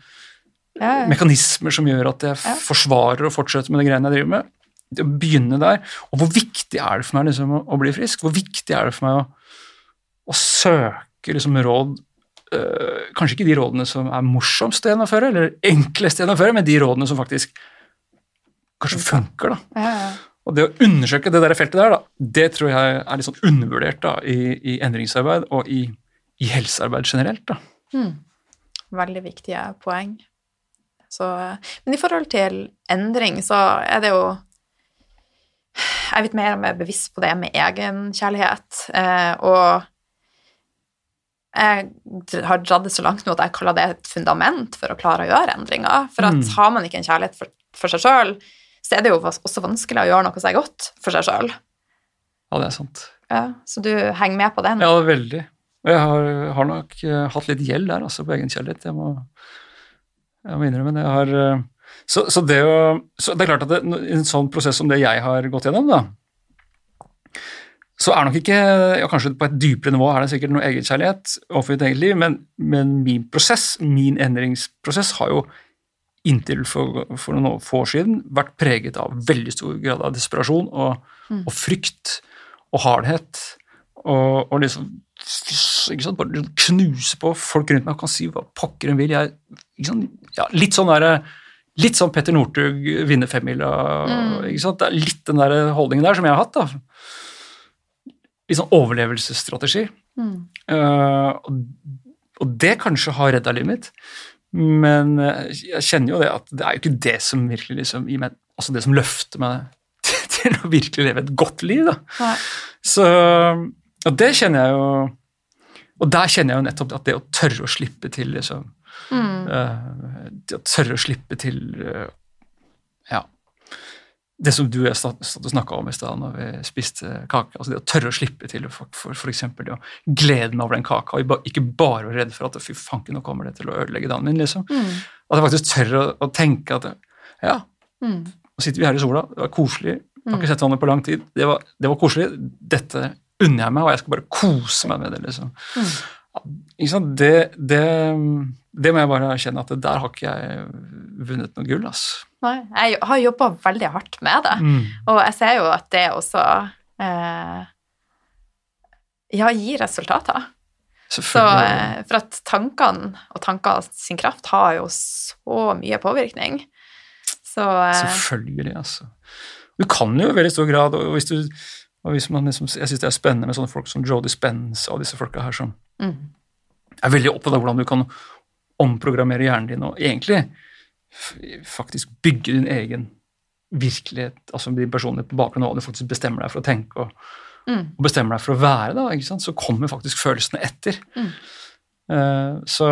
ja, ja. mekanismer som gjør at jeg ja. forsvarer og fortsetter med de greiene jeg driver med å begynne der. Og hvor viktig er det for meg liksom, å, bli frisk? Hvor viktig er det for meg å, å søke liksom, råd øh, Kanskje ikke de rådene som er morsomst å gjennomføre, eller enklest å gjennomføre, men de rådene som faktisk kanskje funker. da. Og det å undersøke det der feltet der, da, det tror jeg er litt sånn undervurdert da, i, i endringsarbeid og i, i, helsearbeid generelt. da. Mm. Veldig viktige poeng. Så, men i forhold til endring, så er det jo jeg er litt mer og mer bevisst på det med egenkjærlighet. Eh, og jeg har dratt det så langt nå at jeg kaller det et fundament for å klare å gjøre endringer. For at mm. har man ikke en kjærlighet for, for seg sjøl, så er det jo også vanskelig å gjøre noe er godt for seg sjøl. Ja, det er sant. Ja, så du henger med på den? Ja, veldig. Og jeg har, har nok uh, hatt litt gjeld der, altså, på egenkjærlighet. Jeg må, jeg må innrømme det. Jeg har uh, så, så, det, å, så, det er klart at det, en sånn prosess som det jeg har gått gjennom, da, så er nok ikke ja, Kanskje på et dypere nivå er det sikkert noe egenkjærlighet overfor ditt eget liv, men, men, min prosess, min endringsprosess, har jo inntil for, for, noen få år siden vært preget av veldig stor grad av desperasjon og, mm. og frykt og hardhet. Og, og liksom ikke sant, Bare knuse på folk rundt meg og kan si hva pokker en vil. Jeg, ja, litt sånn der, Litt sånn Petter Northug vinner femmila. Mm. Det er litt den der holdningen der som jeg har hatt. da. Litt sånn overlevelsesstrategi. Mm. Uh, og, og, det kanskje har redda livet mitt, men eh, jeg kjenner jo det at det er jo ikke det som virkelig liksom meg Altså det som løfter meg til, [laughs] til å virkelig leve et godt liv, da. Så Og det kjenner jeg jo Og der kjenner jeg jo nettopp at det å tørre å slippe til liksom Mm. Uh, å tørre å slippe til uh, det som du og jeg snakka om i stad når vi spiste kake. altså Det å tørre å slippe til for, for, for eksempel, det å glede meg over den kaka, og ikke bare være redd for at fy fanken, nå kommer det til å ødelegge dagen min. liksom. Mm. At jeg faktisk tør å, å tenke at ja, mm. nå sitter vi her i sola, det var koselig, jeg har ikke mm. sett vannet på lang tid, det var, det var koselig, dette unner jeg meg, og jeg skal bare kose meg med det. liksom. Mm. Det, det, det, må jeg bare erkjenne at der har ikke jeg vunnet noe gull. ass. Nei, jeg har jobba veldig hardt med det, mm. og jeg ser jo at det også eh, ja, gir resultater. Så, eh, for at tankene og tanker sin kraft har jo så mye påvirkning. Så eh, Selvfølgelig, altså. Du kan jo i veldig stor grad, og hvis du og hvis man liksom, Jeg syns det er spennende med sånne folk som Jodie Spence og disse folka her som mm. er veldig opptatt av hvordan du kan omprogrammere hjernen din og egentlig faktisk bygge din egen virkelighet, altså din personlighet på bakgrunn av hva du faktisk bestemmer deg for å tenke og, mm. og bestemmer deg for å være, da, ikke sant? så kommer faktisk følelsene etter. Mm. Uh, så,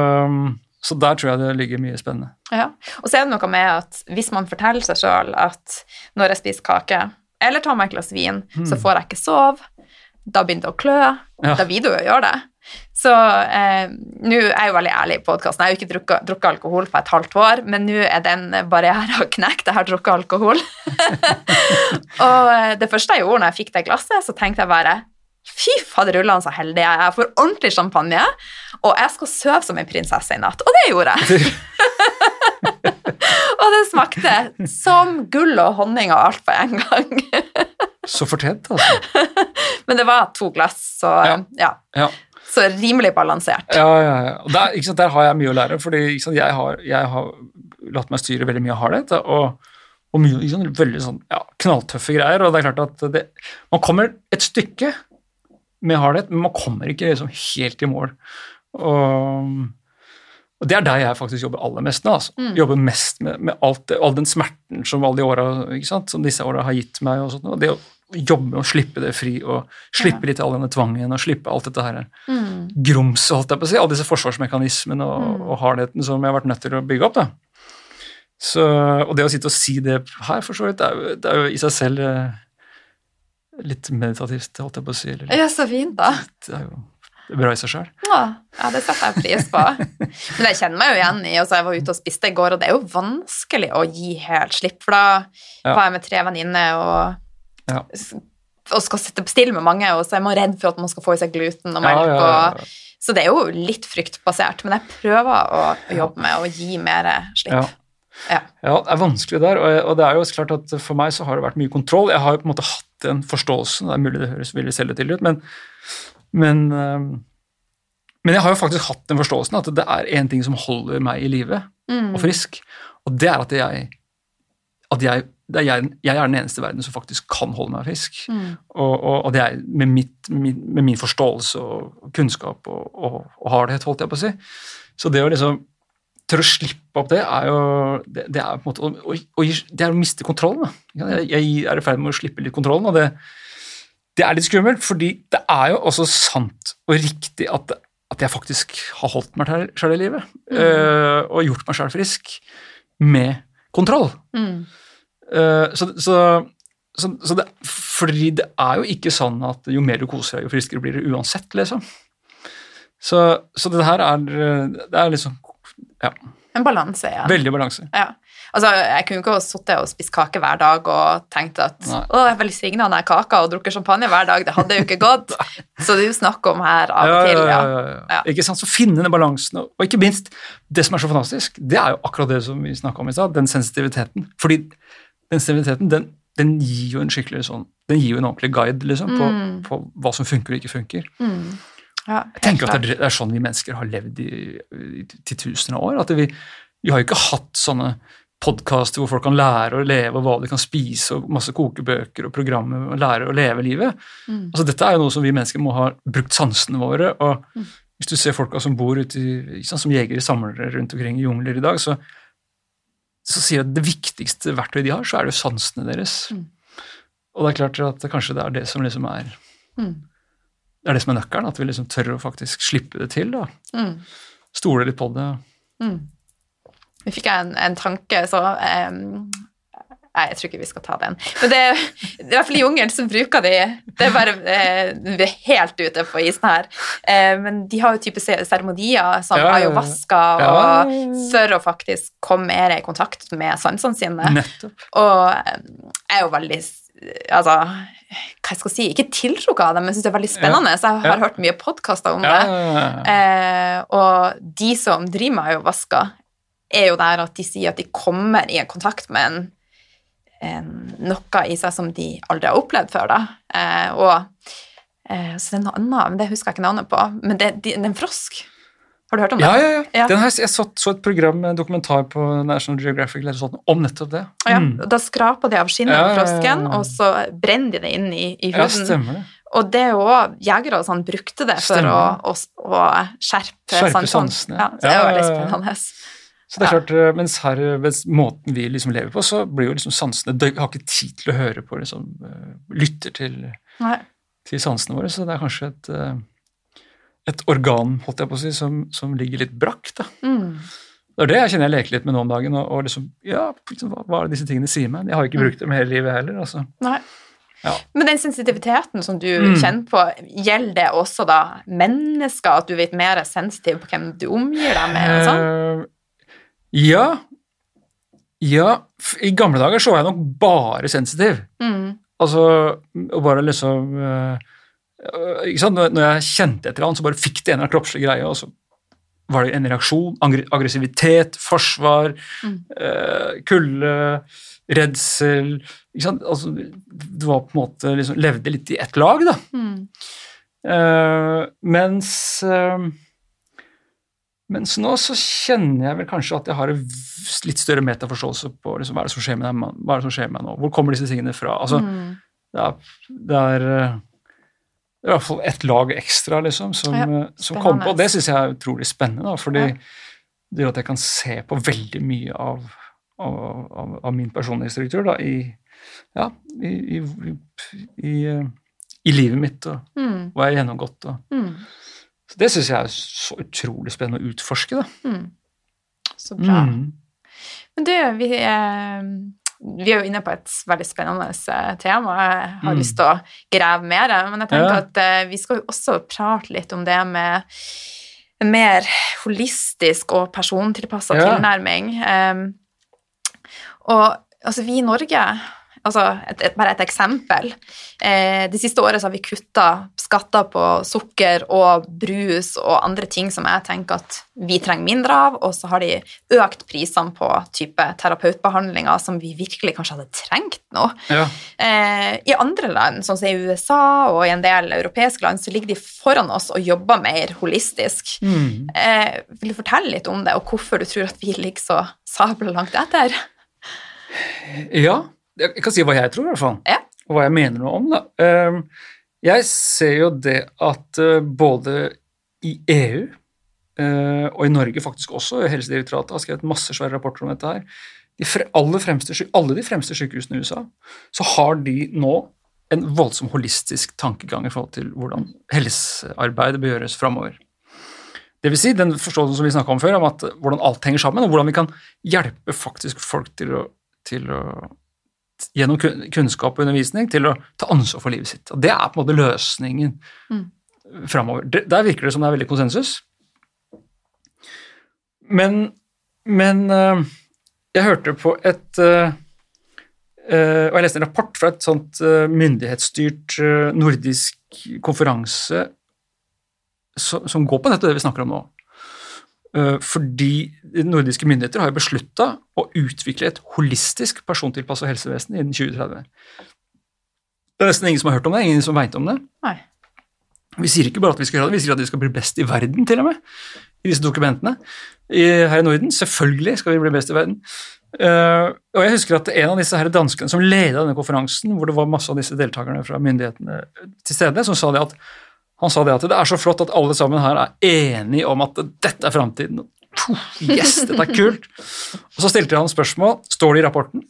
så, der tror jeg det ligger mye spennende. Ja, Og så er det noe med at hvis man forteller seg sjøl at når jeg spiser kake, eller tar meg et glass vin, mm. så får jeg ikke sove, da begynner det å klø, ja. da vil du jo gjøre det. Så eh, nå er jeg jo veldig ærlig i podkasten. Jeg har jo ikke drukket, drukket, alkohol på et halvt år, men nå er den barrieren knekt. Jeg har drukket alkohol. [laughs] og eh, det første jeg gjorde når jeg fikk det glasset, så tenkte jeg bare Fy faderullan, så heldig jeg er. Jeg får ordentlig champagne, og jeg skal sove som en prinsesse i natt. Og det gjorde jeg. [laughs] det smakte som gull og honning og alt på en gang. [laughs] så fortjent, altså. Men det var to glass, så ja. ja. ja. Så rimelig balansert. Ja, ja, ja. Der, sant, der, har jeg mye å lære, fordi jeg, har, jeg, har, latt meg styre veldig mye av hardhet. Og, og mye liksom, veldig sånn, ja, knalltøffe greier. Og det er klart at det, man kommer et stykke med hardhet, men man kommer ikke liksom helt i mål. Og, og det er der jeg faktisk jobber aller mest nå. Altså. Mm. Jobber mest med, med alt, all den smerten som alle de åra, som disse åra har gitt meg. og sånt, og det å jobbe å slippe det fri, og slippe ja. litt all denne tvangen, og slippe alt dette her mm. grumset, holdt jeg på å si, alle disse forsvarsmekanismene og, mm. og, hardheten som jeg har vært nødt til å bygge opp. da. Så, og det å sitte og si det her, for så vidt, det er jo, det er jo i seg selv eh, litt meditativt, holdt jeg på å si. Eller, ja, så fint, da. Det er jo bra i seg sjøl. Ja, ja, det setter jeg pris på. Men jeg kjenner meg jo igjen i altså Jeg var ute og spiste i går, og det er jo vanskelig å gi helt slipp, for da ja. var jeg med tre venninner og, ja. og skal sitte på stille med mange, og så er man redd for at man skal få i seg gluten og melk. og så det er jo litt fryktbasert, men jeg prøver å jobbe med å gi mer slipp. Ja. ja. det er vanskelig der, og, det er jo klart at for meg så har det vært mye kontroll. Jeg har jo på en måte hatt den forståelsen, det er mulig det høres veldig selvhøytidelig ut, men, men, ehm, men, jeg har jo faktisk hatt den forståelsen at det er én ting som holder meg i live mm. og frisk, og det er at jeg, at jeg er jeg, jeg, er den eneste i verden som faktisk kan holde meg frisk. Mm. Og, og, og, det er med, mitt, med, min forståelse og kunnskap og, og, og hardhet, holdt jeg på å si. Så det å liksom tørre å slippe opp det, er jo det, det er på en måte å, å, det er å miste kontrollen. Jeg, jeg er i ferd med å slippe litt kontrollen, og det, det, er litt skummelt. fordi det er jo også sant og riktig at, at jeg faktisk har holdt meg sjøl i livet. Mm. Uh, og gjort meg sjøl frisk med kontroll. Mm. Uh, så, så, så, så det, fordi det er jo ikke sånn at jo mer du koser deg, jo friskere blir du uansett, liksom. Så, så det her er, det er liksom ja. En balanse, ja. Veldig balanse. Ja. Altså, jeg kunne ikke ha sittet og spist kake hver dag og tenkt at Nei. å, jeg er velsigna jeg kaka og drukker champagne hver dag. Det hadde jo ikke gått. [laughs] Så det er jo snakk om her av og til, ja. ja. Ikke sant, Så finne den balansen, og ikke minst, det som er så fantastisk, det er jo akkurat det som vi snakka om i stad, den sensitiviteten. Fordi den sensitiviteten, den, den, gir jo en skikkelig sånn Den gir jo en ordentlig guide liksom, på, mm. på hva som funker og ikke funker. Mm. Ja, jeg tenker at det er, sånn vi mennesker har levd i, i titusener av år. at vi, vi har jo ikke hatt sånne podkaster hvor folk kan lære å leve, og hva de kan spise, og masse kokebøker og programmer og lære å leve livet. Mm. Altså, dette er jo noe som vi mennesker må ha brukt sansene våre. og mm. Hvis du ser folka som bor ute i, sånn, som jegere samlere rundt omkring i jungler i dag, så, så sier jeg at det viktigste verktøyet de har, så er det jo sansene deres. Mm. Og det er klart at kanskje det er det som liksom er mm det er det som er nøkkelen, at vi liksom tør å faktisk slippe det til. da. Mm. Stole litt på det. Mm. Nå fikk jeg en, en tanke, så um, Nei, jeg tror ikke vi skal ta den. Men det, i hvert fall i jungelen så bruker de Det er bare eh, Vi er helt ute på isen her. Eh, men de har jo type seremonier som ja, ayahuasca ja. og, for å faktisk komme mer i kontakt med sansene sine. Nettopp. Og eh, jeg er jo veldig Altså, hva jeg skal si, ikke tiltrukket av det, men jeg syns det er veldig spennende. Så jeg har ja. hørt mye podkaster om det. Eh, og de som driver med ayahuasca, er jo der at de sier at de kommer i kontakt med en, en, noe i seg som de aldri har opplevd før. da. Eh, og eh, Så det er noe annet, men det husker jeg ikke navnet på. Men det, det er en frosk. Har du hørt om det? Ja, ja, ja. ja. Her, jeg så, så, et program, en dokumentar på National Geographic eller sånt, om nettopp det. Ja, mm. Da skraper de av skinnet på frosken, og så brenner de det inn i, i huden. Ja, stemmer det. Og det òg Jegere og sånn brukte det for å, å, å, skjerpe, skjerpe sansene. Ja, det er jo veldig spennende. Så det er klart, eh, mens her, mens måten vi liksom lever på, så blir jo liksom sansene De har ikke tid til å høre på liksom, eh, lytter til, til sansene våre, så det er kanskje et eh, et organ holdt jeg på å si, som, som ligger litt brakk. da. Mm. Det er det jeg kjenner jeg leker litt med nå om dagen. og, og liksom, ja, liksom, hva, hva er det disse tingene sier meg? Jeg har ikke mm. brukt dem hele livet heller. altså. Nei. Ja. Men den sensitiviteten som du mm. kjenner på, gjelder det også da mennesker? At du vet mer sensitiv på hvem du omgir deg med? og sånn? Ja. Ja. I gamle dager så var jeg nok bare sensitiv. Mm. Altså, og bare liksom uh, Når jeg kjente etter han, så bare fikk det en eller annen kroppslig greie, og så var det en reaksjon. Aggressivitet, forsvar, mm. kulde, redsel altså, Du var på en måte liksom, levde litt i ett lag, da. Mm. Uh, mens uh, mens nå så kjenner jeg vel kanskje at jeg har en litt større metaforståelse på liksom, hva, er det som skjer med deg, hva er det som skjer med deg nå, hvor kommer disse tingene fra? Altså, mm. det, er, det, er, eh, i hvert fall ett lag ekstra liksom, som, ja, eh, som kommer på, og det syns jeg er utrolig spennende. Da, fordi ja. det gjør at jeg kan se på veldig mye av, av, av, av min personlige struktur da, i, ja, i, i, i, i, livet mitt, og mm. hva jeg har gjennomgått. og mm. Så det syns jeg er så utrolig spennende å utforske. da. Mm. Så bra. Mm. Men du, vi, eh, vi, er jo inne på et veldig spennende eh, tema. Jeg har mm. lyst til å grave mer. Men jeg tenker ja. at eh, vi skal jo også prate litt om det med en mer holistisk og persontilpassa ja. tilnærming. Um, og altså, vi i Norge Altså, et, et, bare et eksempel. Eh, de siste året har vi kutta skatter på sukker og brus og andre ting som jeg tenker at vi trenger mindre av, og så har de økt prisene på type terapeutbehandlinger som vi virkelig kanskje hadde trengt nå. Ja. Eh, I andre land, sånn som i USA og i en del europeiske land, så ligger de foran oss og jobber mer holistisk. Mm. Eh, vil du fortelle litt om det, og hvorfor du tror at vi ligger så sabla langt etter? Ja, jeg kan si hva jeg tror, i hvert fall. Ja. Og hva jeg mener noe om. da. Ehm, jeg ser jo det at eh, både i EU eh, og i Norge faktisk også, Helsedirektoratet har skrevet masse svære rapporter om dette her. De fremste, alle de fremste sykehusene i USA så har de nå en voldsom holistisk tankegang i forhold til hvordan helsearbeidet bør gjøres framover. Det vil si den forståelsen som vi snakka om før, om at hvordan alt henger sammen, og hvordan vi kan hjelpe faktisk folk til å, til å gjennom kunnskap og undervisning til å ta ansvar for livet sitt. Og Det er på en måte løsningen mm. framover. Der virker det som det er veldig konsensus. Men, men uh, jeg hørte på et uh, uh, Og jeg leste en rapport fra et sånt myndighetsstyrt nordisk konferanse som, som går på nettopp det vi snakker om nå. Eh, fordi nordiske myndigheter har beslutta å utvikle et holistisk persontilpassa helsevesen innen 2030. Det er nesten ingen som har hørt om det, ingen som veit om det. Nei. Vi sier ikke bare at vi skal gjøre det, vi sier at vi skal bli best i verden, til og med, i disse dokumentene. I, her i Norden. Selvfølgelig skal vi bli best i verden. Uh, og jeg husker at en av disse her danskene som leda denne konferansen, hvor det var masse av disse deltakerne fra myndighetene til stede, som sa det at han sa det at det er så flott at alle sammen her er enige om at dette er framtiden. Yes, dette er kult! Og Så stilte han spørsmål, står det i rapporten,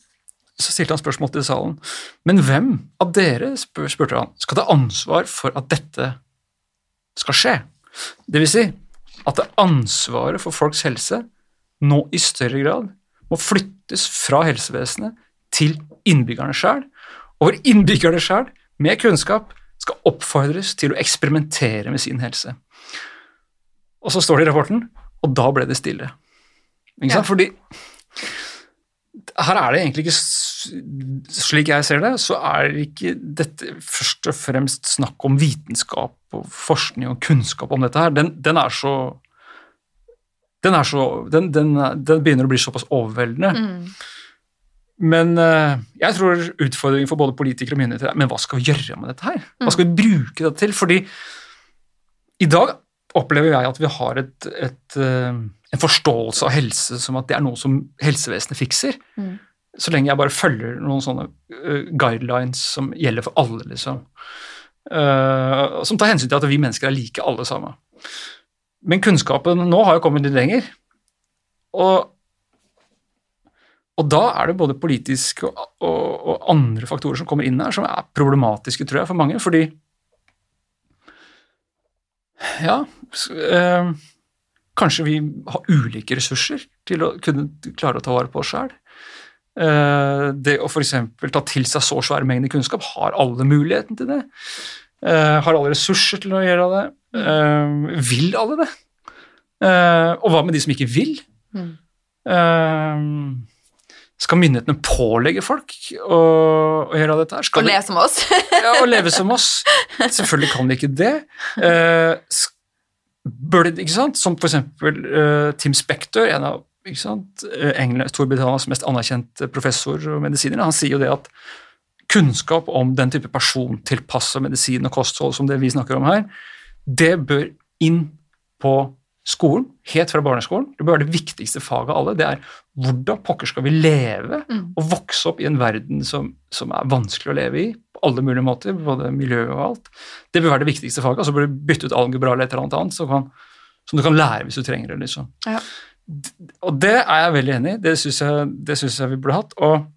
så stilte han spørsmål til salen. Men hvem av dere, spurte han, skal ta ansvar for at dette skal skje? Det vil si at ansvaret for folks helse nå i større grad må flyttes fra helsevesenet til innbyggerne sjøl, og hvor innbyggerne sjøl, med kunnskap, skal oppfordres til å eksperimentere med sin helse. Og så står det i rapporten og da ble det stille. Ikke sant? Ja. Fordi her er det egentlig ikke Slik jeg ser det, så er det ikke dette først og fremst snakk om vitenskap og forskning og kunnskap om dette her. Den, den er så den, er så den, den, den, begynner å bli såpass overveldende. Mm. Men uh, jeg tror utfordringen for både politikere og myndigheter er men hva skal vi gjøre med dette her? Hva skal vi bruke dette til? Fordi i dag opplever jeg at vi har et, et, uh, en forståelse av helse som at det er noe som helsevesenet fikser. Mm. Så lenge jeg bare følger noen sånne uh, guidelines som gjelder for alle, liksom. som tar hensyn til at vi mennesker er like alle sammen. Men kunnskapen nå har jo kommet litt lenger. Og og da er det både politiske og, og, og, andre faktorer som kommer inn her, som er problematiske, tror jeg, for mange. Fordi Ja, øh, kanskje vi har ulike ressurser til å kunne klare å ta vare på oss sjøl. Uh, det å f.eks. ta til seg så svære mengder kunnskap, har alle muligheten til det? Uh, har alle ressurser til å gjøre det? Uh, vil alle det? og hva med de som ikke vil? Mm. Skal myndighetene pålegge folk å, å gjøre dette? her? Skal og leve som oss. [laughs] ja, og leve som oss. Selvfølgelig kan de ikke det. Eh, bør det, ikke sant? Som eksempel uh, Tim Spector, en av ikke sant? Eh, England, Storbritannias mest anerkjente professor og medisiner, han sier jo det at kunnskap om den type persontilpassa medisin og kosthold som det vi snakker om her, det bør inn på skolen, helt fra barneskolen. Det bør være det viktigste faget av alle. Det er hvordan pokker skal vi leve mm. og vokse opp i en verden som, som, er vanskelig å leve i på alle mulige måter, både miljø og alt. Det bør være det viktigste faget. Altså bør du bytte ut algebra eller et eller annet annet kan, som du kan lære hvis du trenger det. liksom. Ja. Og det er jeg veldig enig i. Det syns jeg, jeg, vi burde hatt. Og,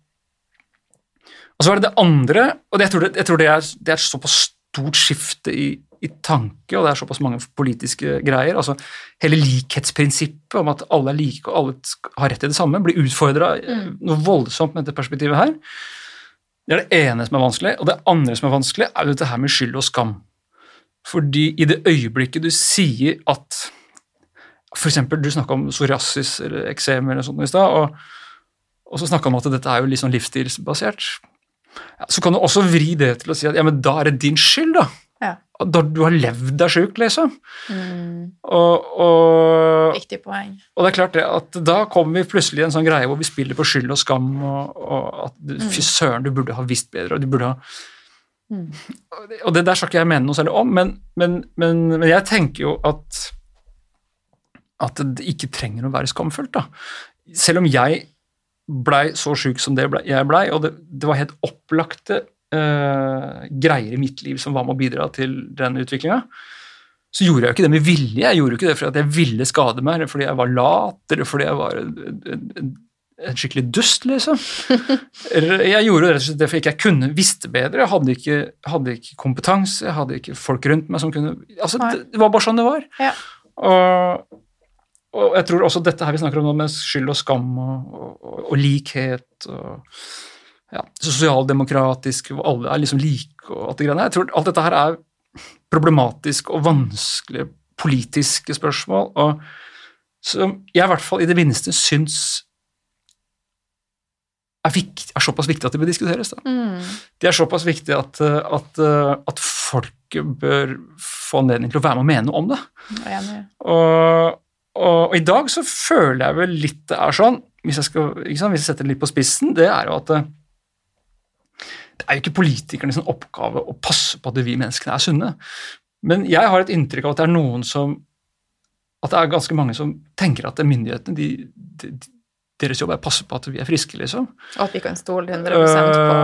og, så er det det andre, og det, jeg tror, det, jeg tror det, er, det er et såpass stort skifte i i tanke, og det er såpass mange politiske greier. altså Hele likhetsprinsippet om at alle er like og alle har rett til det samme, blir utfordra mm. noe voldsomt med dette perspektivet her. Det er det ene som er vanskelig, og det andre som er vanskelig, er jo dette her med skyld og skam. Fordi i det øyeblikket du sier at F.eks. du snakka om psoriasis eller eksem eller sånt i stad, og, og så snakka om at dette er jo litt sånn livsstilsbasert. Ja, så kan du også vri det til å si at ja, men da er det din skyld, da. Ja. Du har levd deg sjuk, liksom. Mm. Og, og, Viktig poeng. Og det er klart det, at da kommer vi plutselig i en sånn greie hvor vi spiller på skyld og skam, og, og at mm. fy søren, du burde ha visst bedre, og du burde ha mm. Og det der skal ikke jeg mene noe særlig om, men, men, men, men jeg tenker jo at at det ikke trenger å være skamfullt. da. Selv om jeg blei så sjuk som det ble, jeg blei, og det, det var helt opplagte greier i mitt liv som var med å bidra til den utviklinga, så gjorde jeg jo ikke det med vilje. Jeg gjorde jo ikke det fordi jeg ville skade meg, eller fordi jeg var lat, eller fordi jeg var en, skikkelig dust, liksom. [laughs] Jeg gjorde det fordi jeg kunne visste bedre. Jeg hadde ikke, hadde ikke, kompetanse, jeg hadde ikke folk rundt meg som kunne altså, det, det, var bare sånn det var. Ja. Og, og, jeg tror også dette her vi snakker om nå, med skyld og skam og, og, og likhet og ja, sosialdemokratisk, alle er liksom like og alt det greiene. Jeg tror alt dette her er problematisk og vanskelige politiske spørsmål, og som jeg i hvert fall i det minste syns er, viktig, er såpass viktig at det bør diskuteres. Da. Mm. De er såpass viktige at, at, at folket bør få anledning til å være med og mene noe om det. Og, og, og, i dag så føler jeg vel litt det er sånn, hvis jeg, skal, hvis jeg setter det litt på spissen, det er jo at det er jo ikke politikernes oppgave å passe på at vi menneskene er sunne. Men jeg har et inntrykk av at det er noen som at det er ganske mange som tenker at myndighetene de, de, deres jobb er å passe på at vi er friske, liksom. Og at vi kan stole 100% på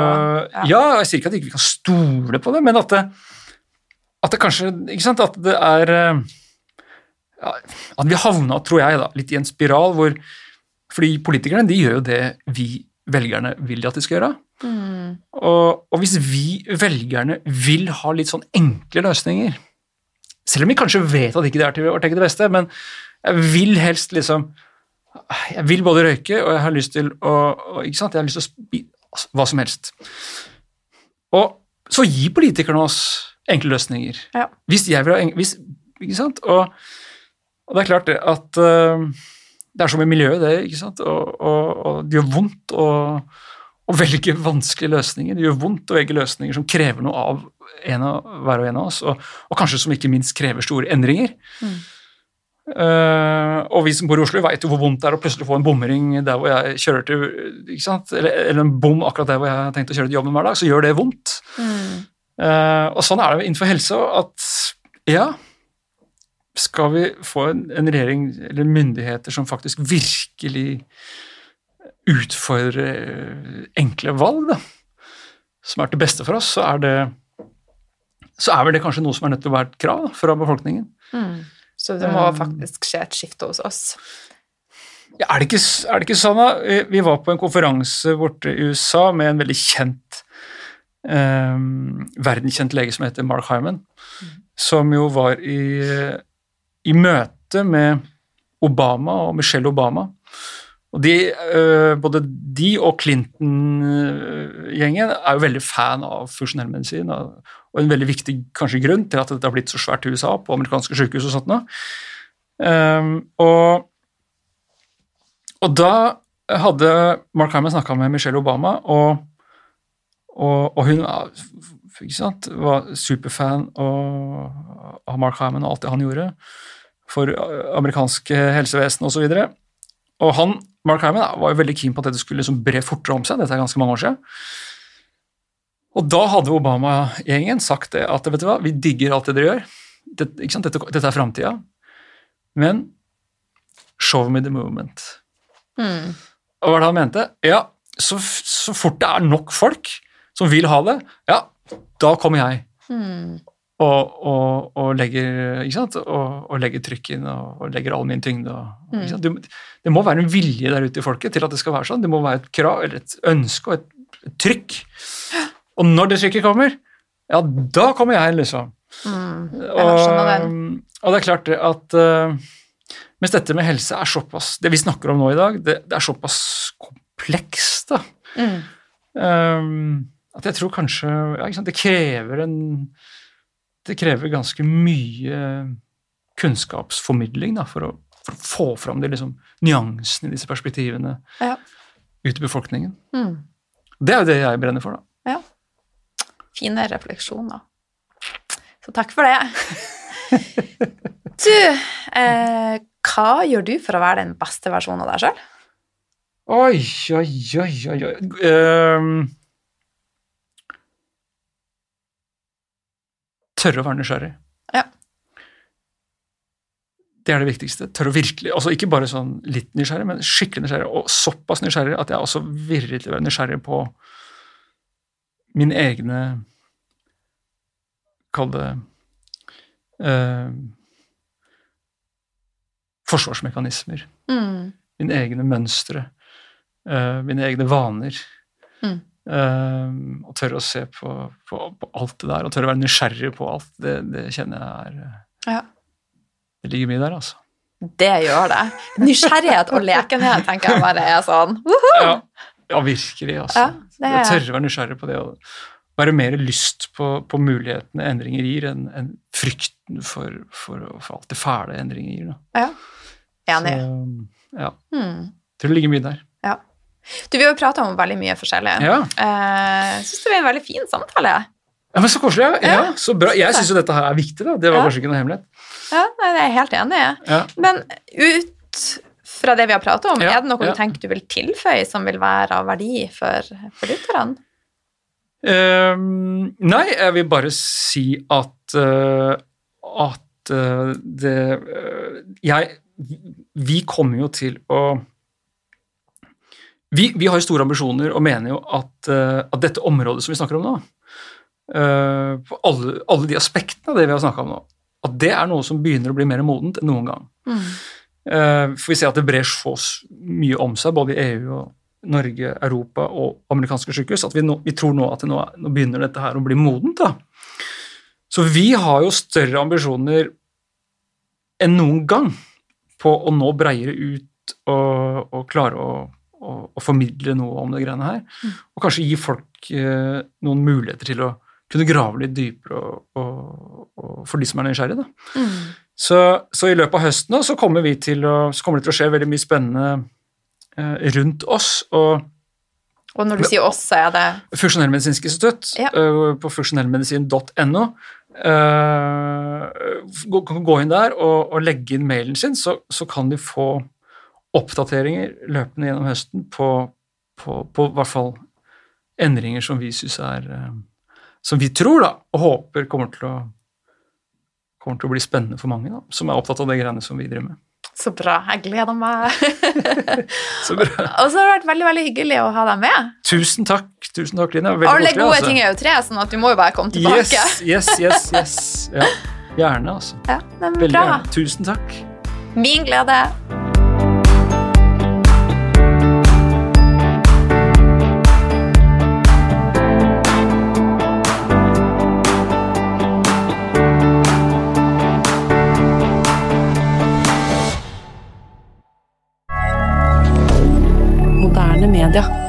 ja. ja, jeg sier ikke at vi ikke kan stole på det, men at det, at det kanskje Ikke sant, at det er uh, ja, At vi havna, tror jeg, da, litt i en spiral hvor Fordi politikerne de gjør jo det vi velgerne vil at de skal gjøre. Mm. Og, og, hvis vi velgerne vil ha litt sånn enkle løsninger, selv om vi kanskje vet at ikke det er til tenke det beste, men jeg vil helst liksom Jeg vil både røyke, og jeg har lyst til å ikke sant, jeg har lyst til å spise altså, hva som helst. Og så gir politikerne oss enkle løsninger. Ja. Hvis jeg vil ha hvis, Ikke sant? Og, og, det er klart det at uh, det er som i miljøet, det. ikke sant? Og, og, og det gjør vondt. og å velge vanskelige løsninger. Det gjør vondt å velge løsninger som krever noe av, av hver og en av oss, og, og, kanskje som ikke minst krever store endringer. Mm. Uh, og vi som bor i Oslo, vet jo hvor vondt det er å plutselig få en bomring der hvor jeg kjører til ikke sant? Eller, eller en bom akkurat der hvor jeg har tenkt å kjøre til jobben hver dag, så gjør det vondt. Mm. Uh, og sånn er det innenfor helse at ja, skal vi få en, en regjering eller myndigheter som faktisk virkelig utfordre enkle valg, da, som er til beste for oss, så er det så er vel det kanskje noe som er nødt til å være et krav da, fra befolkningen. Mm. Så det må um, faktisk skje et skifte hos oss. Ja, er, det ikke, er, det ikke, sånn, da? Vi var på en konferanse borte i USA med en veldig kjent um, verdenskjent lege som heter Mark Hyman, mm. som jo var i, i møte med Obama og Michelle Obama og de, øh, både de og Clinton-gjengen er jo veldig fan av funksjonell medisin, og en veldig viktig kanskje grunn til at dette har blitt så svært i USA, på amerikanske sykehus og sånt noe. Um, og, og, da hadde Mark Hyman snakka med Michelle Obama, og, og, og hun sant, var superfan av Mark Hyman og alt det han gjorde for amerikanske helsevesen osv. Og, så og han, Mark Hyman var jo veldig keen på at dette skulle liksom bre fortere om seg. Dette er ganske mange år siden. Og da hadde Obama-gjengen sagt det at vet du hva, vi digger alt det dere gjør. Dette, dette, dette er framtida. Men show me the movement. Mm. Og hva var det han mente? Ja, så, så, fort det er nok folk som vil ha det, ja, da kommer jeg. Mm. Og, og, og, legger, og, og, legger trykk inn og, legger all min tyngde. Mm. Det, det, må være en vilje der ute i folket til at det skal være sånn. Det må være et krav eller et ønske og et, et trykk. Og når det trykket kommer, ja, da kommer jeg, liksom. Mm. Og, og, det er klart at uh, Mens dette med helse er såpass Det vi snakker om nå i dag, det, det er såpass komplekst, da. Mm. Um, at jeg tror kanskje ja, Det krever en Det krever ganske mye kunnskapsformidling da, for, å, for å få fram de liksom, nyansene i disse perspektivene ja. ut i befolkningen. Mm. Det er jo det jeg brenner for, da. Ja. Fine refleksjoner. Så takk for det. [laughs] Du, eh, hva gjør du for å være den beste versjonen av deg sjøl? Oi, oi, oi, oi, oi. Um, tørre å være nysgjerrig. Ja. Det er det viktigste. Tørre å virkelig altså Ikke bare sånn litt nysgjerrig, men skikkelig nysgjerrig. Og såpass nysgjerrig at jeg også virkelig være nysgjerrig på mine egne Kall det uh, Forsvarsmekanismer. Mm. Mine egne mønstre. Uh, mine egne vaner. Mm. Uh, og tørre å se på, på, på, alt det der, og tørre å være nysgjerrig på alt, det, det kjenner jeg er eh, ja. Det ligger mye der, altså. Det gjør det. Nysgjerrighet og lekenhet tenker jeg bare er sånn ja, ja, virkelig, altså. Ja, er... Tørre å være nysgjerrig på det, og være mer lyst på, på mulighetene endringer gir, enn en frykten for, for, for, alt det fæle endringer gir. Da. Ja. Enig. Så, ja. Hmm. Jeg tror det ligger mye der. Du, Vi har jo prata om veldig mye forskjellig. Ja. Uh, Syns det var en veldig fin samtale. Ja, men Så koselig. Ja. ja. så bra. Jeg syns jo dette her er viktig. da. Det var ja. kanskje ikke noe hemmelighet. Ja, nei, Jeg er helt enig. Ja. Men ut fra det vi har pratet om, er det noe du tenker du vil tilføye som vil være av verdi for, for lytterne? Um, nei, jeg vil bare si at, uh, at uh, det Jeg Vi kommer jo til å vi, vi, har jo store ambisjoner og mener jo at, uh, at dette området som vi snakker om nå, uh, på alle, alle, de aspektene av det vi har snakka om nå, at det er noe som begynner å bli mer modent enn noen gang. Mm. Uh, for vi ser at det brer så mye om seg, både i EU og Norge, Europa og amerikanske sykehus, at vi, nå, vi tror nå at nå, nå, begynner dette her å bli modent. da. Så vi har jo større ambisjoner enn noen gang på å nå breiere ut og, og klare å å, å, formidle noe om det greiene her. Mm. Og kanskje gi folk eh, noen muligheter til å kunne grave litt dypere og, og, og for de som er nysgjerrige. Mm. Så, så, i løpet av høsten da, så kommer, vi til å, så kommer det til å skje veldig mye spennende eh, rundt oss. og og når du sier oss, så er det Funksjonellmedisinsk institutt ja. uh, på funksjonellmedisin.no. Uh, gå, gå, inn der og, og, legge inn mailen sin, så, så kan de få oppdateringer løpende gjennom høsten på, på, på hvert fall endringer som vi syns er eh, Som vi tror da, og håper kommer til å, kommer til å bli spennende for mange da, som er opptatt av det greiene som vi driver med. Så bra. Jeg gleder meg. [laughs] så bra. [laughs] Og så har det vært veldig veldig hyggelig å ha deg med. Tusen takk, tusen takk, Line. Alle gode altså. ting er jo tre, sånn at du må jo bare komme tilbake. Yes, yes, yes. yes. Ja, gjerne, altså. Ja, men veldig bra. Gjerne. Tusen takk. Min glede. Canada.